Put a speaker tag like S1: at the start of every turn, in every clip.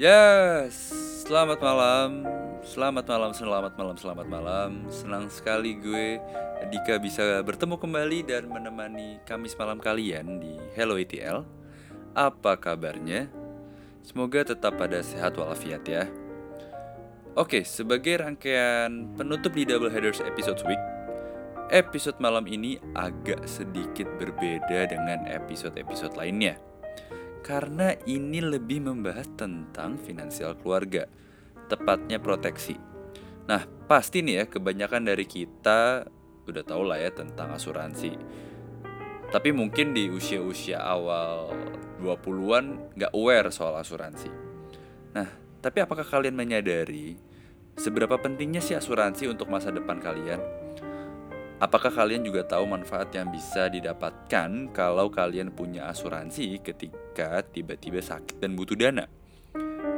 S1: Ya, selamat malam, selamat malam, selamat malam, selamat malam. Senang sekali gue Dika bisa bertemu kembali dan menemani Kamis malam kalian di Hello ETL. Apa kabarnya? Semoga tetap pada sehat walafiat ya. Oke, sebagai rangkaian penutup di Double Headers episode week, episode malam ini agak sedikit berbeda dengan episode-episode lainnya karena ini lebih membahas tentang finansial keluarga, tepatnya proteksi. Nah, pasti nih ya, kebanyakan dari kita udah tau lah ya tentang asuransi. Tapi mungkin di usia-usia awal 20-an nggak aware soal asuransi. Nah, tapi apakah kalian menyadari seberapa pentingnya sih asuransi untuk masa depan kalian? Apakah kalian juga tahu manfaat yang bisa didapatkan kalau kalian punya asuransi ketika tiba-tiba sakit dan butuh dana?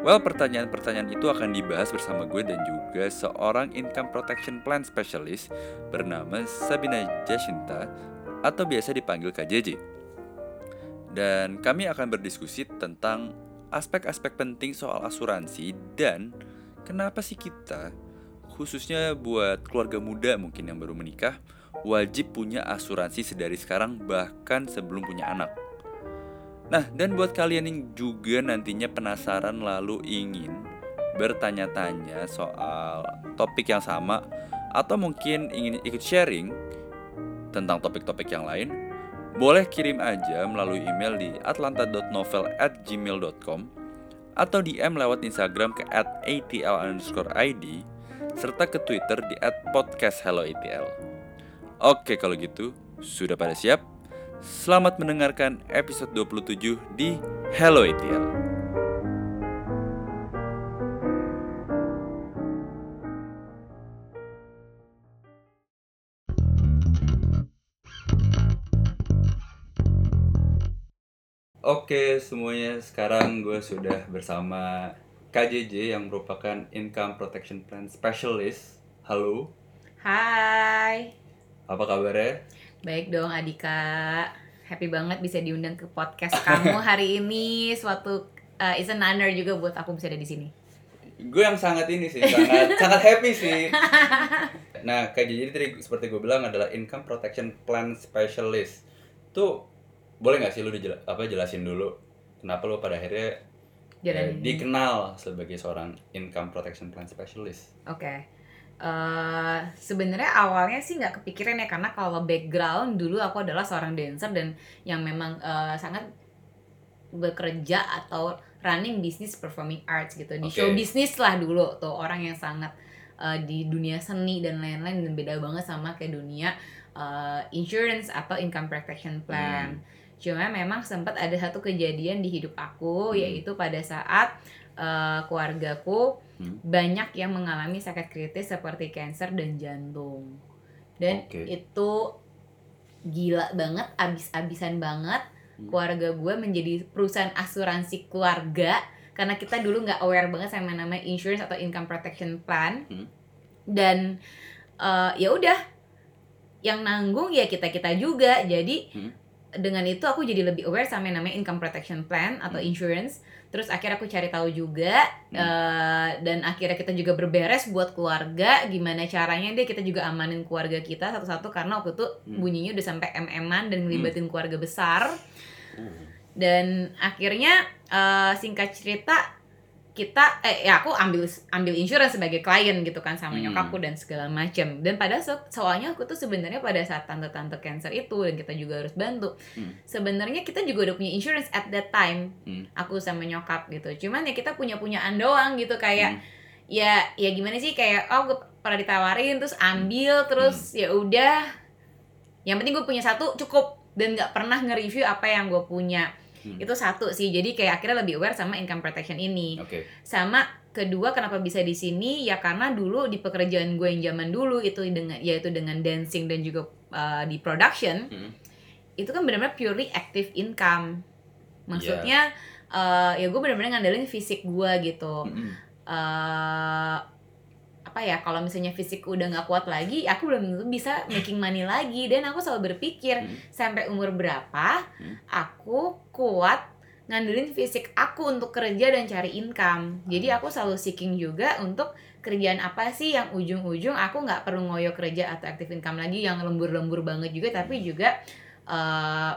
S1: Well, pertanyaan-pertanyaan itu akan dibahas bersama gue dan juga seorang income protection plan specialist bernama Sabina Jacinta atau biasa dipanggil KJJ. Dan kami akan berdiskusi tentang aspek-aspek penting soal asuransi dan kenapa sih kita khususnya buat keluarga muda mungkin yang baru menikah, wajib punya asuransi sedari sekarang bahkan sebelum punya anak. Nah, dan buat kalian yang juga nantinya penasaran lalu ingin bertanya-tanya soal topik yang sama atau mungkin ingin ikut sharing tentang topik-topik yang lain, boleh kirim aja melalui email di atlanta.novel@gmail.com atau DM lewat Instagram ke @atl_id serta ke Twitter di @podcasthelloetl. Oke kalau gitu, sudah pada siap? Selamat mendengarkan episode 27 di Hello ETL. Oke semuanya, sekarang gue sudah bersama KJJ yang merupakan Income Protection Plan Specialist. Halo,
S2: Hai,
S1: apa kabarnya?
S2: baik dong Adika. Happy banget bisa diundang ke podcast kamu hari ini. Suatu uh, is an honor juga buat aku bisa ada di sini.
S1: Gue yang sangat ini sih, sangat sangat happy sih. Nah, KJJ tadi seperti gue bilang adalah Income Protection Plan Specialist. Tuh boleh nggak sih lu dijela- apa jelasin dulu kenapa lu pada akhirnya
S2: Jalan
S1: eh, dikenal sebagai seorang Income Protection Plan Specialist?
S2: Oke. Eh, sebenarnya awalnya sih nggak kepikiran ya karena kalau background dulu aku adalah seorang dancer dan yang memang eh, sangat bekerja atau running bisnis performing arts gitu di
S1: Oke.
S2: show bisnis lah dulu tuh orang yang sangat eh, di dunia seni dan lain-lain dan beda banget sama kayak dunia eh, insurance atau income protection plan. Cuma memang sempat ada satu kejadian di hidup aku
S1: Hmm.
S2: yaitu pada saat eh, keluargaku
S1: Hmm.
S2: banyak yang mengalami sakit kritis seperti kanker dan jantung. Dan
S1: Oke.
S2: itu gila banget, abis-abisan banget.
S1: Hmm.
S2: Keluarga gue menjadi perusahaan asuransi keluarga karena kita dulu nggak aware banget sama namanya insurance atau income protection plan.
S1: Hmm.
S2: Dan eh, ya udah yang nanggung ya kita kita juga. Jadi
S1: Hmm.
S2: Dengan itu aku jadi lebih aware sama yang namanya income protection plan atau
S1: Hmm.
S2: insurance. Terus akhirnya aku cari tahu juga
S1: Hmm.
S2: eh, dan akhirnya kita juga berberes buat keluarga gimana caranya deh kita juga amanin keluarga kita satu-satu karena waktu itu
S1: Hmm.
S2: bunyinya udah sampai mm-an dan ngelibatin keluarga besar
S1: Uh.
S2: dan akhirnya eh, singkat cerita kita eh ya aku ambil ambil insurance sebagai klien gitu kan sama
S1: Hmm.
S2: nyokapku dan segala macam dan pada so- soalnya aku tuh sebenarnya pada saat tante-tante cancer itu dan kita juga harus bantu
S1: Hmm.
S2: sebenarnya kita juga udah punya insurance at that time
S1: Hmm.
S2: aku sama nyokap gitu cuman ya kita punya punyaan doang gitu kayak
S1: Hmm.
S2: ya ya gimana sih kayak oh gue pernah ditawarin terus ambil terus ya udah yang penting gue punya satu cukup dan nggak pernah nge-review apa yang gue punya
S1: Hmm.
S2: itu satu sih jadi kayak akhirnya lebih aware sama income protection ini
S1: Oke.
S2: sama kedua kenapa bisa di sini ya karena dulu di pekerjaan gue yang zaman dulu itu dengan yaitu dengan dancing dan juga uh, di production
S1: Hmm.
S2: itu kan benar-benar purely active income maksudnya uh, ya gue benar-benar ngandelin fisik gue gitu
S1: Hmm.
S2: eh apa ya kalau misalnya fisik udah nggak kuat lagi aku belum tentu bisa making money lagi dan aku selalu berpikir
S1: Hmm.
S2: sampai umur berapa
S1: Hmm.
S2: aku kuat ngandelin fisik aku untuk kerja dan cari income. Jadi aku selalu seeking juga untuk kerjaan apa sih yang ujung-ujung aku nggak perlu ngoyo kerja atau active income lagi yang lembur-lembur banget juga tapi juga uh,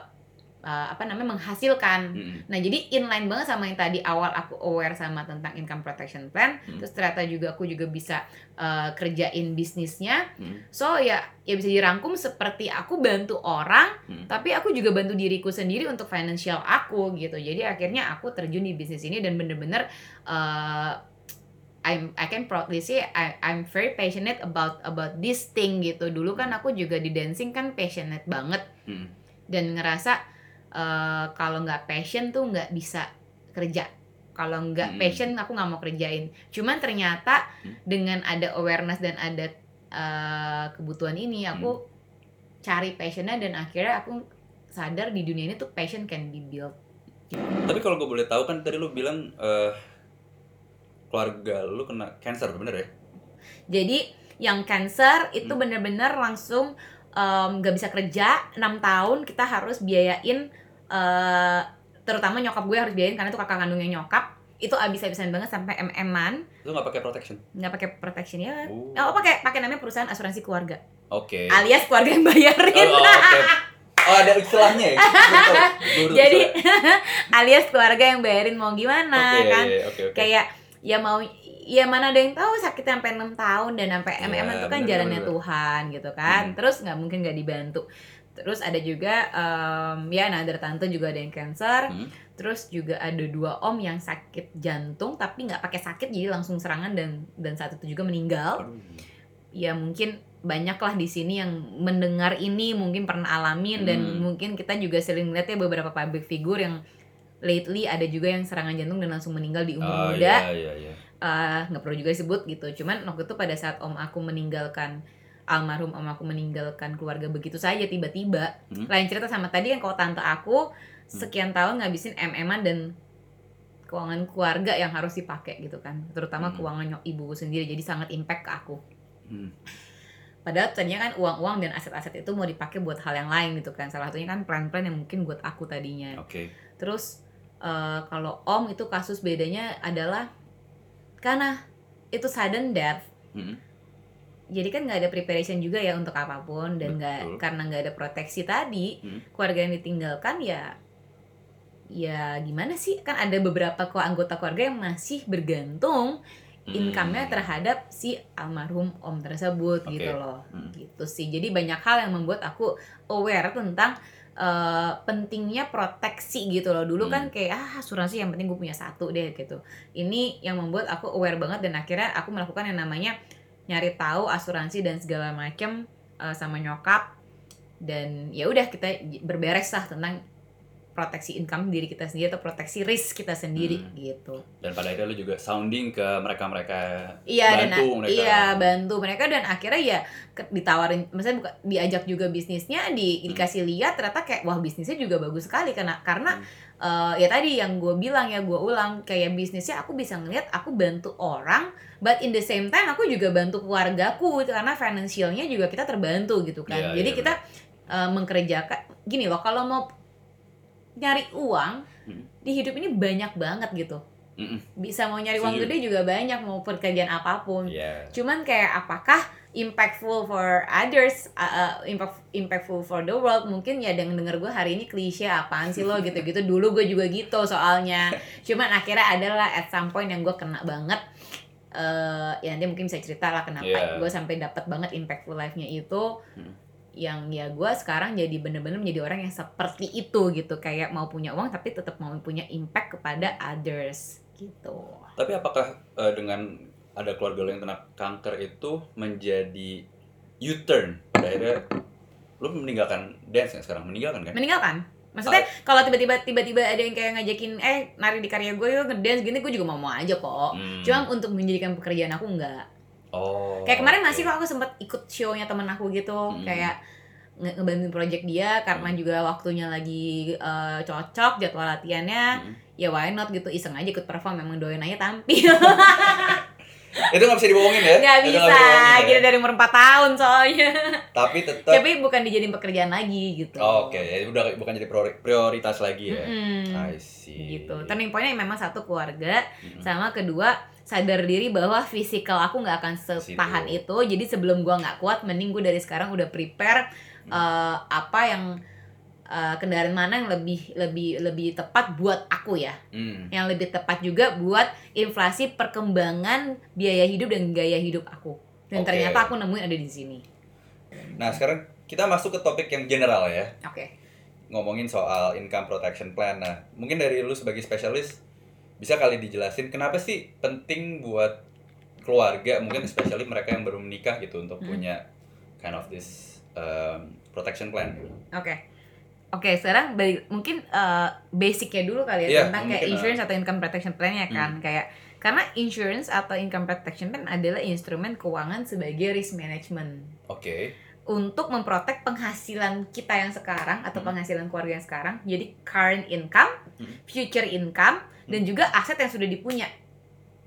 S2: uh, apa namanya menghasilkan.
S1: Mm-mm.
S2: Nah, jadi inline banget sama yang tadi awal aku aware sama tentang income protection plan.
S1: Hmm.
S2: Terus ternyata juga aku juga bisa uh, kerjain bisnisnya.
S1: Hmm.
S2: So ya ya bisa dirangkum seperti aku bantu orang,
S1: Hmm.
S2: tapi aku juga bantu diriku sendiri untuk financial aku gitu. Jadi akhirnya aku terjun di bisnis ini dan bener-bener uh, I'm I can proudly say I, I'm very passionate about about this thing gitu. Dulu kan aku juga di dancing kan passionate banget
S1: Hmm.
S2: dan ngerasa eh, kalau nggak passion tuh nggak bisa kerja kalau nggak
S1: Hmm.
S2: passion aku nggak mau kerjain cuman ternyata
S1: Hmm.
S2: dengan ada awareness dan ada eh, kebutuhan ini aku
S1: Hmm.
S2: cari passionnya dan akhirnya aku sadar di dunia ini tuh passion can be built
S1: Tapi kalau gue boleh tahu kan tadi lu bilang eh, keluarga lu kena cancer bener ya?
S2: jadi yang cancer itu
S1: Hmm.
S2: bener-bener langsung nggak bisa kerja 6 tahun kita harus biayain eh, terutama nyokap gue harus biayain karena itu kakak kandungnya nyokap itu abis-abisan banget sampai mm-an
S1: Lu nggak pakai protection?
S2: nggak pakai protection ya
S1: Oh.
S2: oh pakai pakai namanya perusahaan asuransi keluarga
S1: Oke.
S2: alias keluarga yang bayarin
S1: Oh, oh, oke. Oh, ada istilahnya ya?
S2: Jadi alias keluarga yang bayarin mau gimana
S1: Oke,
S2: kan
S1: iya, oke, oke.
S2: kayak ya mau ya mana ada yang tahu sakit sampai enam tahun dan sampai
S1: Iya,
S2: mm itu kan
S1: bener,
S2: jalannya
S1: bener.
S2: Tuhan gitu kan
S1: Hmm.
S2: terus nggak mungkin nggak dibantu terus ada juga em, ya nader tante juga ada yang cancer
S1: Hmm.
S2: terus juga ada dua om yang sakit jantung tapi nggak pakai sakit jadi langsung serangan dan dan saat itu juga meninggal
S1: Aduh.
S2: ya mungkin banyak lah di sini yang mendengar ini mungkin pernah alamin dan
S1: Hmm.
S2: mungkin kita juga sering lihat ya beberapa public figure yang lately ada juga yang serangan jantung dan langsung meninggal di umur
S1: Oh,
S2: muda
S1: iya, iya, iya.
S2: Eh, nggak perlu juga disebut gitu cuman waktu itu pada saat om aku meninggalkan almarhum om aku meninggalkan keluarga begitu saja tiba-tiba
S1: Hmm.
S2: lain cerita sama tadi kan kalau tante aku sekian tahun ngabisin mm dan keuangan keluarga yang harus dipakai gitu kan terutama
S1: Hmm.
S2: keuangan ibu sendiri jadi sangat impact ke aku
S1: Hmm.
S2: Padahal tadinya kan uang-uang dan aset-aset itu mau dipakai buat hal yang lain gitu kan. Salah satunya kan plan-plan yang mungkin buat aku tadinya.
S1: Oke.
S2: Terus eh, kalau om itu kasus bedanya adalah karena itu sudden death.
S1: Hmm.
S2: Jadi kan nggak ada preparation juga ya untuk apa pun dan nggak karena nggak ada proteksi tadi
S1: Hmm.
S2: keluarga yang ditinggalkan ya ya gimana sih kan ada beberapa kok anggota keluarga yang masih bergantung income-nya
S1: Hmm.
S2: terhadap si almarhum om tersebut
S1: Oke.
S2: gitu loh
S1: Hmm.
S2: gitu sih jadi banyak hal yang membuat aku aware tentang eh, pentingnya proteksi gitu loh dulu kan
S1: Hmm.
S2: kayak ah asuransi yang penting gue punya satu deh gitu ini yang membuat aku aware banget dan akhirnya aku melakukan yang namanya nyari tahu asuransi dan segala macem eh, sama nyokap. Dan ya udah kita berberes lah tentang proteksi income diri kita sendiri atau proteksi risk kita sendiri
S1: Hmm.
S2: gitu
S1: Dan pada akhirnya lu juga sounding ke mereka-mereka
S2: Iya dan
S1: bantu mereka.
S2: iya bantu mereka dan akhirnya ya ditawarin misalnya buka, diajak juga bisnisnya di
S1: Hmm.
S2: dikasih lihat ternyata kayak wah bisnisnya juga bagus sekali karena karena
S1: Hmm.
S2: eh, ya tadi yang gue bilang ya gue ulang kayak bisnisnya aku bisa ngeliat aku bantu orang but in the same time aku juga bantu keluargaku karena financialnya juga kita terbantu gitu kan
S1: Iya,
S2: jadi
S1: iya,
S2: kita eh, mengkerjakan gini loh kalau mau nyari uang
S1: Hmm.
S2: di hidup ini banyak banget gitu
S1: Mm-mm.
S2: bisa mau nyari uang gede juga banyak mau pekerjaan apa pun
S1: Iya.
S2: cuman kayak apakah impactful for others uh, uh, impact, impactful for the world mungkin ya dengan denger gue hari ini klise apaan sih lo gitu-gitu dulu gue juga gitu soalnya cuman akhirnya adalah at some point yang gue kena banget eh ya nanti mungkin bisa cerita lah kenapa
S1: Iya.
S2: gue sampai dapat banget impactful life-nya itu
S1: Hmm.
S2: Yang ya gue sekarang jadi bener-bener menjadi orang yang seperti itu gitu. Kayak mau punya uang tapi tetap mau punya impact kepada others gitu.
S1: Tapi apakah eh, dengan ada keluarga lo yang kena kanker itu menjadi U-turn? Pada akhirnya lu meninggalkan dance nggak sekarang? Meninggalkan kan?
S2: meninggalkan. Maksudnya kalau tiba-tiba tiba-tiba ada yang kayak ngajakin eh nari di karya gue yuk ngedance gini gue juga mau mau aja kok.
S1: Hmm.
S2: cuma untuk menjadikan pekerjaan aku enggak
S1: oh,
S2: kayak kemarin masih kok aku sempet ikut show-nya temen aku gitu
S1: Hmm.
S2: kayak nge ngebantuin project dia karena
S1: Hmm.
S2: juga waktunya lagi eh, cocok jadwal latihannya
S1: Hmm.
S2: ya why not gitu iseng aja ikut perform memang doyan aja tampil
S1: itu nggak bisa dibohongin ya
S2: nggak bisa
S1: dibohongin ya?
S2: kita dari umur 4 tahun soalnya
S1: tapi tetap
S2: tapi bukan dijadiin pekerjaan lagi gitu
S1: Oh, oke ya udah bukan jadi priori- prioritas lagi ya
S2: Mm-mm.
S1: I see
S2: gitu turning pointnya memang satu keluarga
S1: Mm-mm.
S2: sama kedua sadar diri bahwa fisikal aku nggak akan setahan
S1: Situ.
S2: itu jadi sebelum gua nggak kuat mending gue dari sekarang udah prepare
S1: Hmm.
S2: eh, apa yang eh, kendaraan mana yang lebih lebih lebih tepat buat aku ya
S1: Hmm.
S2: yang lebih tepat juga buat inflasi perkembangan biaya hidup dan gaya hidup aku dan
S1: Oke.
S2: ternyata aku nemuin ada di sini
S1: nah sekarang kita masuk ke topik yang general ya
S2: oke
S1: ngomongin soal income protection plan. Nah, mungkin dari lu sebagai spesialis bisa kali dijelasin kenapa sih penting buat keluarga, mungkin especially mereka yang baru menikah gitu untuk
S2: Hmm.
S1: punya kind of this um, protection plan.
S2: Oke. Oke, sekarang balik mungkin eh, basicnya dulu kali ya
S1: Iya,
S2: tentang kayak
S1: mungkin,
S2: insurance atau income protection plan-nya kan. Kayak karena insurance atau income protection plan adalah instrumen keuangan sebagai risk management
S1: Oke.
S2: Untuk memprotek penghasilan kita yang sekarang atau
S1: Hmm.
S2: penghasilan keluarga yang sekarang. Jadi current income,
S1: Hmm.
S2: future income dan
S1: Hmm.
S2: juga aset yang sudah dipunya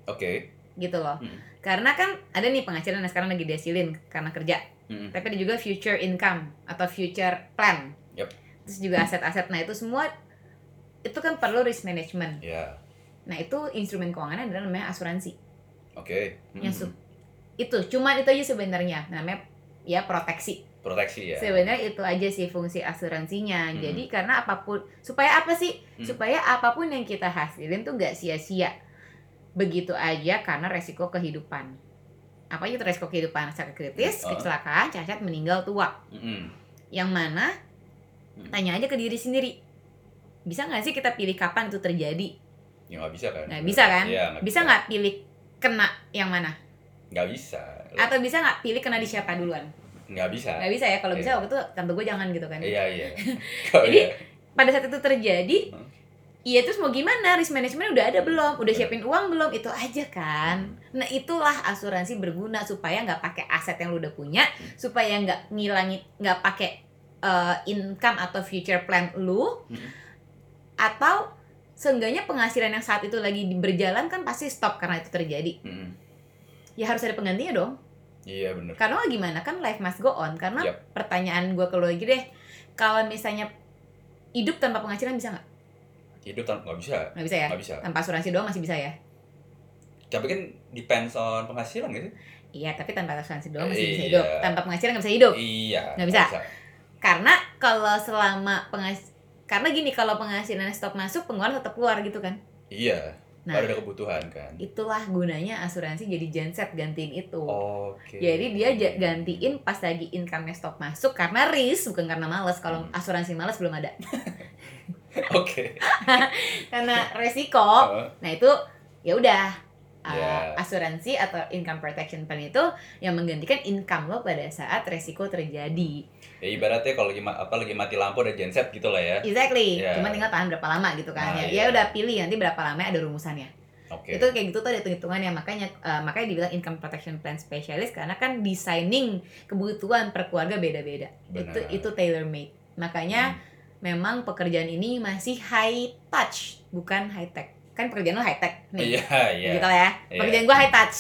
S1: Oke.
S2: gitu loh.
S1: Hmm.
S2: Karena kan ada nih penghasilan yang sekarang lagi dihasilin karena kerja.
S1: Mm-mm.
S2: tapi ada juga future income atau future plan.
S1: Yup.
S2: Terus juga aset-aset. Nah, itu semua itu kan perlu risk management.
S1: Ya.
S2: Nah, itu instrumen keuangan adalah namanya asuransi.
S1: Oke.
S2: Yang
S1: Mm-mm.
S2: su- itu cuman itu aja sebenarnya namanya ya proteksi.
S1: Proteksi ya.
S2: Sebenarnya itu aja sih fungsi asuransinya.
S1: Hmm.
S2: Jadi karena apa pun supaya apa sih?
S1: Hmm.
S2: Supaya apa pun yang kita hasilin tuh gak sia-sia. Begitu aja karena resiko kehidupan. Apa itu resiko kehidupan secara kritis,
S1: Oh.
S2: kecelakaan, cacat, meninggal tua.
S1: Mm-mm.
S2: yang mana
S1: Hmm.
S2: tanya aja ke diri sendiri bisa nggak sih kita pilih kapan itu terjadi
S1: Ya nggak bisa kan?
S2: nggak bisa kan
S1: Iya,
S2: bisa nggak pilih kena yang mana
S1: Nggak bisa.
S2: atau bisa nggak pilih kena di siapa duluan
S1: Nggak bisa.
S2: nggak bisa ya kalau bisa
S1: Iya.
S2: waktu itu tante gue jangan gitu kan
S1: Iya iya.
S2: Jadi,
S1: iya?
S2: pada saat itu terjadi
S1: Hmm.
S2: Iya terus mau gimana risk management udah ada belum udah siapin uang belum itu aja kan nah itulah asuransi berguna supaya nggak pakai aset yang lu udah punya supaya nggak ngilangin nggak pakai uh, income atau future plan lu
S1: Hmm.
S2: atau seenggaknya penghasilan yang saat itu lagi berjalan kan pasti stop karena itu terjadi
S1: Mm-mm.
S2: Ya harus ada penggantinya dong
S1: Iya bener.
S2: karena gimana kan life must go on karena
S1: Yap.
S2: pertanyaan gue ke lu lagi deh kalau misalnya hidup tanpa penghasilan bisa nggak
S1: Hidup tanpa nggak bisa.
S2: nggak bisa ya
S1: Nggak bisa.
S2: tanpa asuransi doang masih bisa ya
S1: Tapi kan depends on penghasilan gitu.
S2: Iya, tapi tanpa asuransi doang masih bisa
S1: Iya.
S2: hidup. Tanpa penghasilan nggak bisa hidup.
S1: Iya.
S2: Nggak bisa. Karena kalau selama penghas karena gini kalau penghasilan stop masuk, pengeluaran tetap keluar gitu kan.
S1: Iya.
S2: Nah,
S1: Baru ada kebutuhan kan.
S2: itulah gunanya asuransi jadi genset gantiin itu.
S1: Oke.
S2: Jadi dia gantiin pas lagi income-nya stop masuk karena risk bukan karena males. Kalau
S1: Hmm.
S2: asuransi males belum ada.
S1: Oke.
S2: karena resiko.
S1: Heeh.
S2: Nah, itu ya udah Uh,
S1: Ya.
S2: asuransi atau income protection plan itu yang menggantikan income lo pada saat resiko terjadi.
S1: ya ibaratnya kalau lagi apa lagi mati lampu ada genset gitu lah ya.
S2: Exactly.
S1: Iya.
S2: Cuma tinggal tahan berapa lama gitu kan.
S1: Nah,
S2: ya,
S1: iya.
S2: ya udah pilih nanti berapa lama ada rumusannya.
S1: Oke.
S2: Itu kayak gitu tuh ada hitung-hitungannya makanya eh, makanya dibilang income protection plan specialist karena kan designing kebutuhan per keluarga beda-beda. Itu itu tailor made. Makanya
S1: Hmm.
S2: memang pekerjaan ini masih high touch bukan high tech. Kan pekerjaan lo high tech nih.
S1: Iya, iya.
S2: Gitu lah ya.
S1: Iya.
S2: Pekerjaan gua high touch.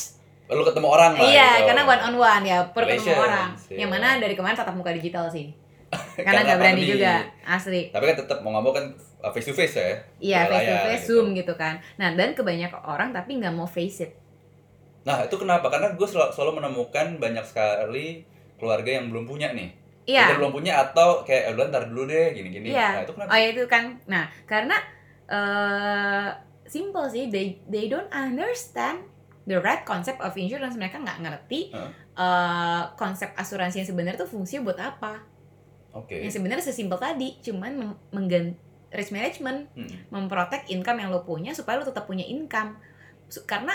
S1: Lu ketemu orang lah
S2: iya,
S1: gitu.
S2: karena one on one ya per ketemu orang.
S1: iya.
S2: Yang mana dari kemarin tatap muka digital sih. Karena nggak berani
S1: pandemi.
S2: juga asli.
S1: Tapi kan tetap mau nggak mau kan face to face ya.
S2: Iya, face to face
S1: gitu.
S2: zoom gitu kan. Nah, dan kebanyakan orang tapi nggak mau face it.
S1: Nah itu kenapa? Karena gue selalu, selalu menemukan banyak sekali keluarga yang belum punya nih.
S2: Iya.
S1: Either belum punya atau kayak eh, udah ntar dulu deh gini-gini.
S2: Iya.
S1: Nah itu kenapa?
S2: Oh ya itu kan. Nah, karena eh simple sih, they they don't understand the right concept of insurance. Mereka nggak ngerti
S1: Heeh.
S2: eh, konsep asuransi yang sebenarnya tuh fungsinya buat apa.
S1: Oke.
S2: Yang sebenarnya sesimpel tadi, cuman mem- menggan risk management,
S1: Hmm.
S2: memprotek income yang lo punya supaya lo tetap punya income. Karena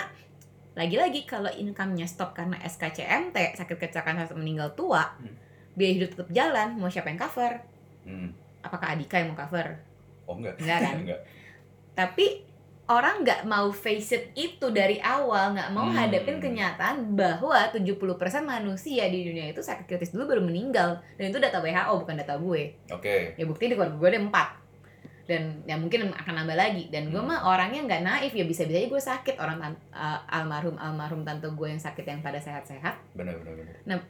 S2: lagi-lagi kalau income-nya stop karena SKCMT, sakit kecelakaan atau meninggal tua,
S1: Hmm.
S2: biaya hidup tetap jalan, mau siapa yang cover?
S1: Hmm.
S2: Apakah Adika yang mau cover?
S1: Oh enggak.
S2: Enggak kan?
S1: enggak.
S2: Tapi orang nggak mau face it itu dari awal, nggak mau
S1: Hmm.
S2: hadapin kenyataan bahwa 70% manusia di dunia itu sakit kritis dulu baru meninggal. Dan itu data WHO bukan data gue.
S1: Oke.
S2: Ya bukti di keluarga gue ada 4. dan ya mungkin akan nambah lagi dan gue
S1: Hmm.
S2: mah orangnya nggak naif ya bisa bisa aja gue sakit orang tan- uh, almarhum almarhum tante gue yang sakit yang pada sehat-sehat
S1: benar benar benar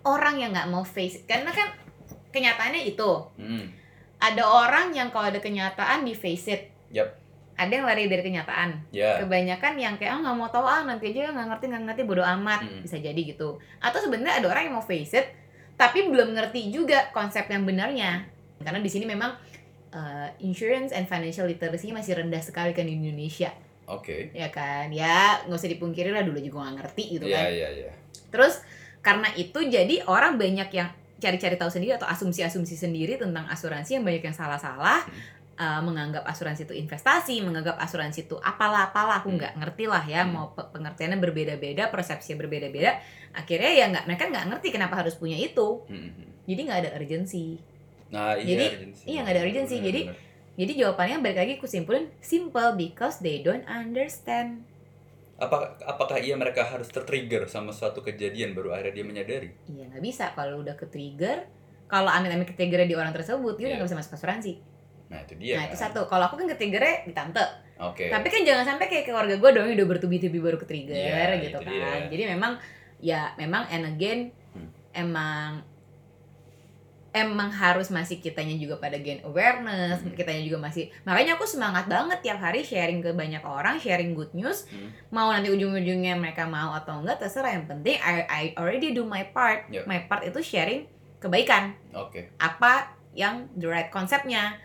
S2: orang yang nggak mau face karena kan kenyataannya itu
S1: Hmm.
S2: ada orang yang kalau ada kenyataan di face it
S1: Yap.
S2: Ada yang lari dari kenyataan.
S1: Ya.
S2: Kebanyakan yang kayak ah nggak mau tahu ah nanti aja nggak ngerti nggak ngerti bodo amat.
S1: Mm.
S2: bisa jadi gitu. Atau sebenarnya ada orang yang mau face it tapi belum ngerti juga konsep yang benarnya. Karena di sini memang uh, insurance and financial literacy masih rendah sekali kan di Indonesia.
S1: Oke.
S2: Ya kan? Ya nggak usah dipungkiri lah dulu juga nggak ngerti gitu
S1: ya
S2: kan.
S1: ya ya.
S2: Terus karena itu jadi orang banyak yang cari-cari tahu sendiri atau asumsi-asumsi sendiri tentang asuransi yang banyak yang salah-salah uh, menganggap asuransi itu investasi menganggap asuransi itu apalah-apalah aku
S1: Hmm.
S2: nggak ngerti lah ya
S1: Hmm.
S2: mau pe- pengertiannya berbeda-beda persepsinya berbeda-beda akhirnya ya nggak mereka nggak ngerti kenapa harus punya itu
S1: Hmm, hmm.
S2: jadi nggak ada urgency
S1: nah iya
S2: Jadi,
S1: urgency.
S2: iya, nggak ada.
S1: Benar,
S2: Jadi-
S1: benar.
S2: jadi jawabannya balik lagi aku simpulin simple because they don't understand
S1: apakah apakah iya mereka harus tertrigger sama suatu kejadian baru akhirnya dia menyadari
S2: iya nggak bisa kalau udah ke trigger kalau amit-amit ke trigger di orang tersebut dia udah
S1: Iya.
S2: nggak bisa masuk asuransi
S1: nah itu dia
S2: nah itu
S1: kan.
S2: satu kalau aku kan ke triggernya di tante
S1: oke
S2: Tapi kan jangan sampai kayak keluarga gue dong yang udah bertubi-tubi baru ke trigger
S1: Iya,
S2: gitu
S1: itu
S2: kan.
S1: dia.
S2: Jadi memang ya memang and again
S1: Hmm.
S2: emang emang harus masih kitanya juga pada gain awareness,
S1: Hmm.
S2: kitanya juga masih makanya aku semangat banget tiap hari sharing ke banyak orang, sharing good news.
S1: Hmm.
S2: Mau nanti ujung-ujungnya mereka mau atau enggak terserah yang penting I, I already do my part.
S1: Yep.
S2: My part itu sharing kebaikan
S1: oke
S2: apa yang the right konsepnya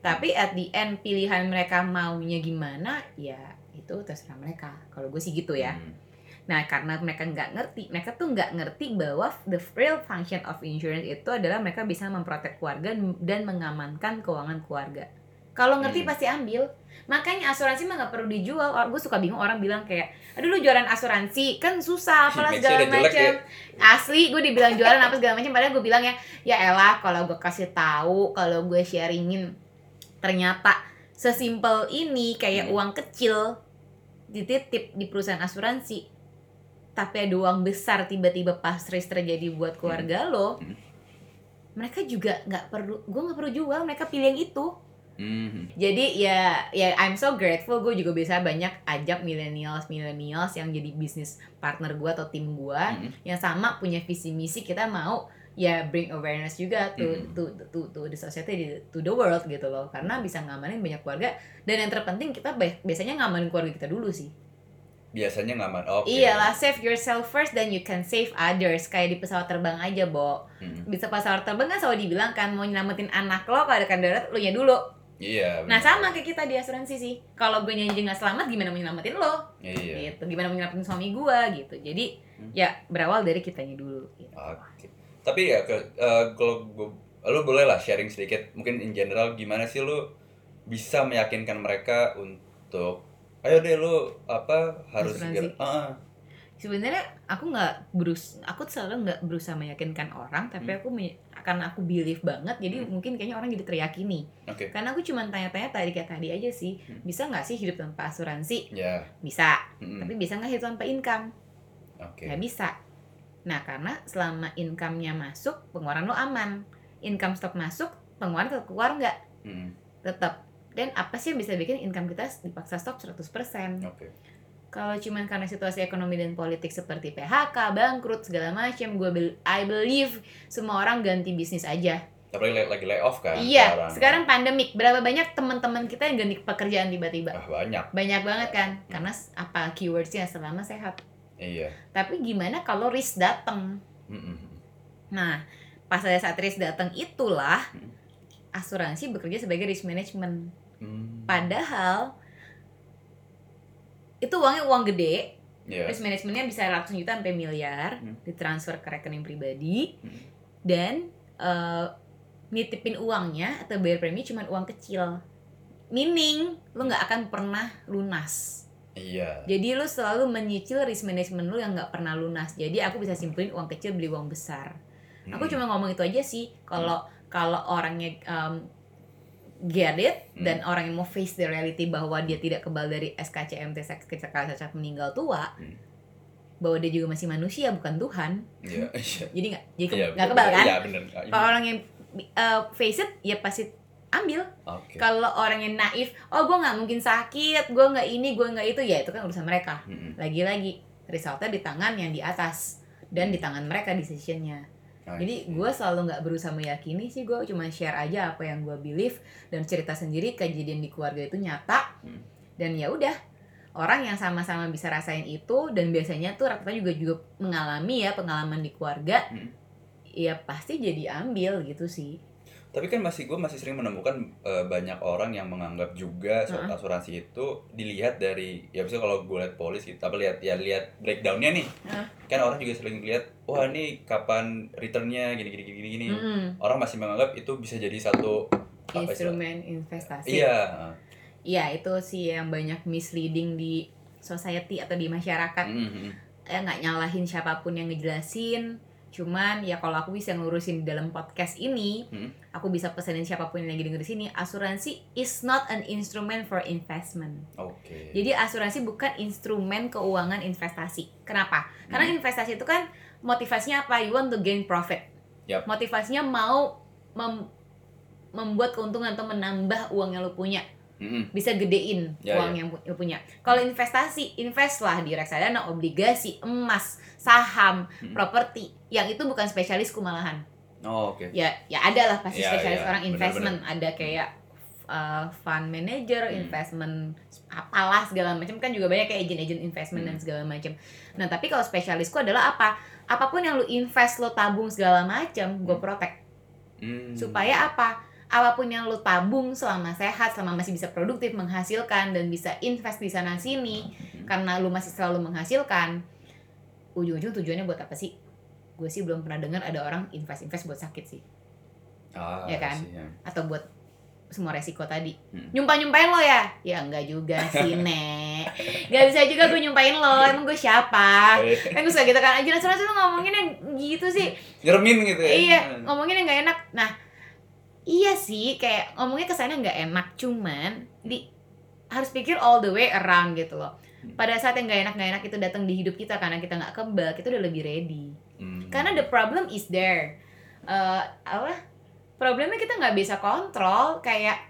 S2: tapi at the end pilihan mereka maunya gimana ya itu terserah mereka. Kalau gue sih gitu ya.
S1: Hmm.
S2: nah karena mereka nggak ngerti mereka tuh nggak ngerti bahwa the real function of insurance itu adalah mereka bisa memprotek keluarga dan mengamankan keuangan keluarga. Kalau ngerti
S1: Hmm.
S2: pasti ambil. Makanya asuransi mah nggak perlu dijual. Gue suka bingung orang bilang kayak aduh lu jualan asuransi kan susah apalah segala macam asli gue dibilang jualan apa segala macam padahal gue bilang ya ya elah kalau gue kasih tahu kalau gue sharingin ternyata sesimpel ini kayak
S1: Hmm.
S2: uang kecil dititip di perusahaan asuransi tapi ada uang besar tiba-tiba pas race terjadi buat keluarga lo
S1: Hmm.
S2: mereka juga nggak perlu gue nggak perlu jual mereka pilih yang itu
S1: Hmm.
S2: jadi ya ya I'm so grateful gue juga bisa banyak ajak millennials millennials yang jadi bisnis partner gue atau tim gue
S1: Hmm.
S2: yang sama punya visi misi kita mau ya bring awareness juga to
S1: Hmm.
S2: to to to the society to the world gitu loh karena bisa ngamanin banyak keluarga dan yang terpenting kita biasanya ngamanin keluarga kita dulu sih
S1: biasanya ngaman oke
S2: iyalah save yourself first then you can save others kayak di pesawat terbang aja bo
S1: Hmm.
S2: di pesawat terbang kan selalu dibilang kan mau nyelamatin anak lo kalau ada darat lo nya dulu
S1: iya
S2: nah
S1: benar.
S2: sama kayak kita di asuransi sih kalau gue nyanyi nggak selamat gimana mau nyelamatin lo
S1: iya
S2: gitu gimana mau nyelamatin suami gue gitu jadi
S1: Hmm.
S2: ya berawal dari kitanya dulu gitu.
S1: Oke. Tapi ya ke, eh, kalau lu boleh lah sharing sedikit. Mungkin in general gimana sih lu bisa meyakinkan mereka untuk ayo deh lu apa harus segera- ah.
S2: sebenarnya aku nggak berus aku selalu nggak berusaha meyakinkan orang tapi
S1: Hmm.
S2: aku me- karena aku believe banget jadi
S1: Hmm.
S2: mungkin kayaknya orang jadi teryakini
S1: oke.
S2: Karena aku cuma tanya-tanya tadi kayak tadi aja sih.
S1: Hmm.
S2: bisa nggak sih hidup tanpa asuransi?
S1: Ya.
S2: Bisa.
S1: Mm,
S2: tapi bisa nggak hidup tanpa income?
S1: Oke.
S2: Nggak bisa nah karena selama income-nya masuk pengeluaran lo aman. Income stop masuk pengeluaran tetap keluar nggak?
S1: Mm,
S2: tetap. Dan apa sih yang bisa bikin income kita dipaksa stop 100%
S1: oke.
S2: Kalau cuman karena situasi ekonomi dan politik seperti PHK, bangkrut segala macam, gue bel- I believe semua orang ganti bisnis aja.
S1: tapi lagi, lagi lay off kan
S2: iya, sekarang. pandemik, berapa banyak teman-teman kita yang ganti pekerjaan tiba-tiba?
S1: ah banyak.
S2: Banyak banget kan? Karena s- apa keywordsnya selama sehat.
S1: Iya
S2: Tapi gimana kalau risk datang?
S1: Mm, mm,
S2: Nah, pas ada saat risk datang itulah asuransi bekerja sebagai risk management.
S1: mm.
S2: Padahal itu uangnya uang gede,
S1: Iya.
S2: risk manajemennya bisa ratusan juta sampai miliar
S1: Hmm.
S2: ditransfer ke rekening pribadi
S1: Hmm.
S2: dan eh, nitipin uangnya atau bayar premi cuma uang kecil meaning lu nggak akan pernah lunas
S1: iya.
S2: Jadi lu selalu menyicil risk management lu yang nggak pernah lunas. Jadi aku bisa simpulin uang kecil beli uang besar. Aku
S1: Mm,
S2: cuma ngomong itu aja sih. Kalau kalau orangnya um, get it
S1: Hmm.
S2: dan orang yang mau face the reality bahwa dia tidak kebal dari SKCMT kecelakaan saat meninggal tua
S1: Hmm.
S2: bahwa dia juga masih manusia bukan Tuhan.
S1: Iya iya.
S2: Jadi nggak jadi
S1: Iya,
S2: nggak
S1: betul,
S2: kebal kan?
S1: Iya bener
S2: kalau orang yang uh, face it ya pasti ambil
S1: Oke.
S2: kalau orang yang naif oh gue nggak mungkin sakit gue nggak ini gue nggak itu ya itu kan urusan mereka
S1: Mm-mm.
S2: lagi-lagi resultnya di tangan yang di atas dan di tangan mereka decisionnya
S1: I
S2: jadi gue selalu nggak berusaha meyakini sih gue cuma share aja apa yang gue believe dan cerita sendiri kejadian di keluarga itu nyata
S1: Hmm.
S2: dan ya udah orang yang sama-sama bisa rasain itu dan biasanya tuh rata-rata juga juga mengalami ya pengalaman di keluarga
S1: Hmm.
S2: ya pasti jadi ambil gitu sih
S1: Tapi kan masih gue masih sering menemukan eh, banyak orang yang menganggap juga
S2: Heeh.
S1: asuransi itu dilihat dari ya misalnya kalau gue lihat polis gitu, lihat ya lihat breakdownnya nih,
S2: Heeh.
S1: kan orang juga sering lihat, wah ini kapan returnnya gini gini gini gini.
S2: Mm-mm.
S1: Orang masih menganggap itu bisa jadi satu istilah-
S2: instrumen investasi
S1: Iya.
S2: Iya itu sih yang banyak misleading di society atau di masyarakat
S1: Mhm.
S2: ya nggak nyalahin siapa pun yang ngejelasin cuman ya kalau aku bisa ngurusin di dalam podcast ini
S1: Hmm.
S2: aku bisa pesenin siapa pun yang lagi denger di sini asuransi is not an instrument for investment
S1: Oke.
S2: jadi asuransi bukan instrumen keuangan investasi kenapa karena
S1: Hmm.
S2: investasi itu kan motivasinya apa you want to gain profit
S1: Yap.
S2: motivasinya mau mem- membuat keuntungan atau menambah uang yang lo punya
S1: Mhm.
S2: bisa gedein
S1: Ya,
S2: uang yang pu- yang punya. Kalau investasi, invest lah di reksadana, obligasi, emas, saham,
S1: Hmm.
S2: properti. Yang itu bukan spesialisku malahan.
S1: Oh, oke.
S2: Ya, ya ada lah pasti
S1: Ya,
S2: spesialis
S1: ya,
S2: orang investment. Ada kayak uh, fund manager,
S1: Hmm.
S2: investment apalah segala macam kan juga banyak kayak agent-agent investment dan
S1: Hmm.
S2: segala macam. Nah, tapi kalau spesialisku adalah apa? Apa pun yang lu invest, lo tabung segala macam, gue
S1: Hmm.
S2: protect
S1: Hmm.
S2: supaya apa apa pun yang lo tabung selama sehat selama masih bisa produktif menghasilkan dan bisa invest di sana sini
S1: Hmm.
S2: karena lo masih selalu menghasilkan ujung-ujung tujuannya buat apa sih? Gue sih belum pernah dengar ada orang invest invest buat sakit sih.
S1: Ah,
S2: Ya kan?
S1: sih, ya.
S2: atau buat semua resiko tadi.
S1: Hmm.
S2: nyumpah nyumpahin lo ya? Ya enggak juga sih nek. Nggak bisa juga gue nyumpahin lo emang gue siapa?
S1: Eh,
S2: kan gue suka gitu kan. Aja asuransi lo ngomongin yang gitu sih.
S1: Nyeremin gitu ya.
S2: iya ngomongin yang nggak enak. Nah iya sih kayak ngomongnya kesannya nggak enak cuman di harus pikir all the way around gitu loh. Pada saat yang nggak enak nggak enak itu datang di hidup kita karena kita nggak kebal kita udah lebih ready.
S1: Hmm.
S2: karena the problem is there. Eh, apa? Problemnya kita nggak bisa kontrol kayak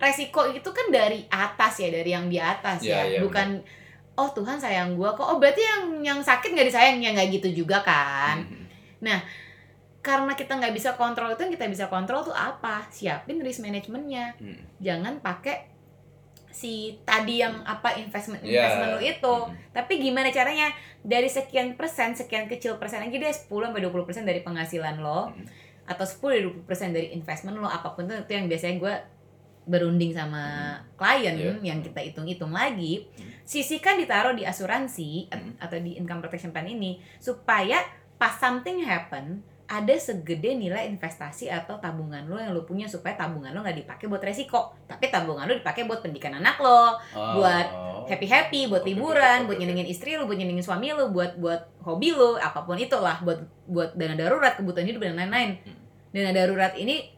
S2: resiko itu kan dari atas ya dari yang di atas
S1: Iya,
S2: ya.
S1: iya,
S2: bukan oh Tuhan sayang gua kok. Oh berarti yang yang sakit nggak disayang ya nggak gitu juga kan.
S1: Mhm.
S2: Karena kita nggak bisa kontrol itu yang kita bisa kontrol tuh apa siapin risk manajemennya
S1: Hmm.
S2: jangan pakai si tadi yang apa investment
S1: Iya.
S2: investment lu itu
S1: Mhm.
S2: tapi gimana caranya dari sekian persen sekian kecil persen aja deh 10 sampai 20 persen dari penghasilan lo
S1: Mhm.
S2: atau 10 dari 20 persen dari investment lo apa pun itu itu yang biasanya gue berunding sama klien
S1: Iya.
S2: yang kita hitung-hitung lagi
S1: Mhm.
S2: sisihkan ditaruh di asuransi
S1: Mhm.
S2: atau di income protection plan ini supaya pas something happen ada segede nilai investasi atau tabungan lo yang lo punya supaya tabungan lo nggak dipakai buat resiko tapi tabungan lo dipakai buat pendidikan anak lo
S1: Oh.
S2: buat happy happy buat
S1: Oke,
S2: liburan
S1: oke,
S2: buat nyenengin istri lo buat nyenengin suami lo buat buat hobi lo apa pun itulah buat buat dana darurat kebutuhan hidup dan lain-lain
S1: Hmm.
S2: dana darurat ini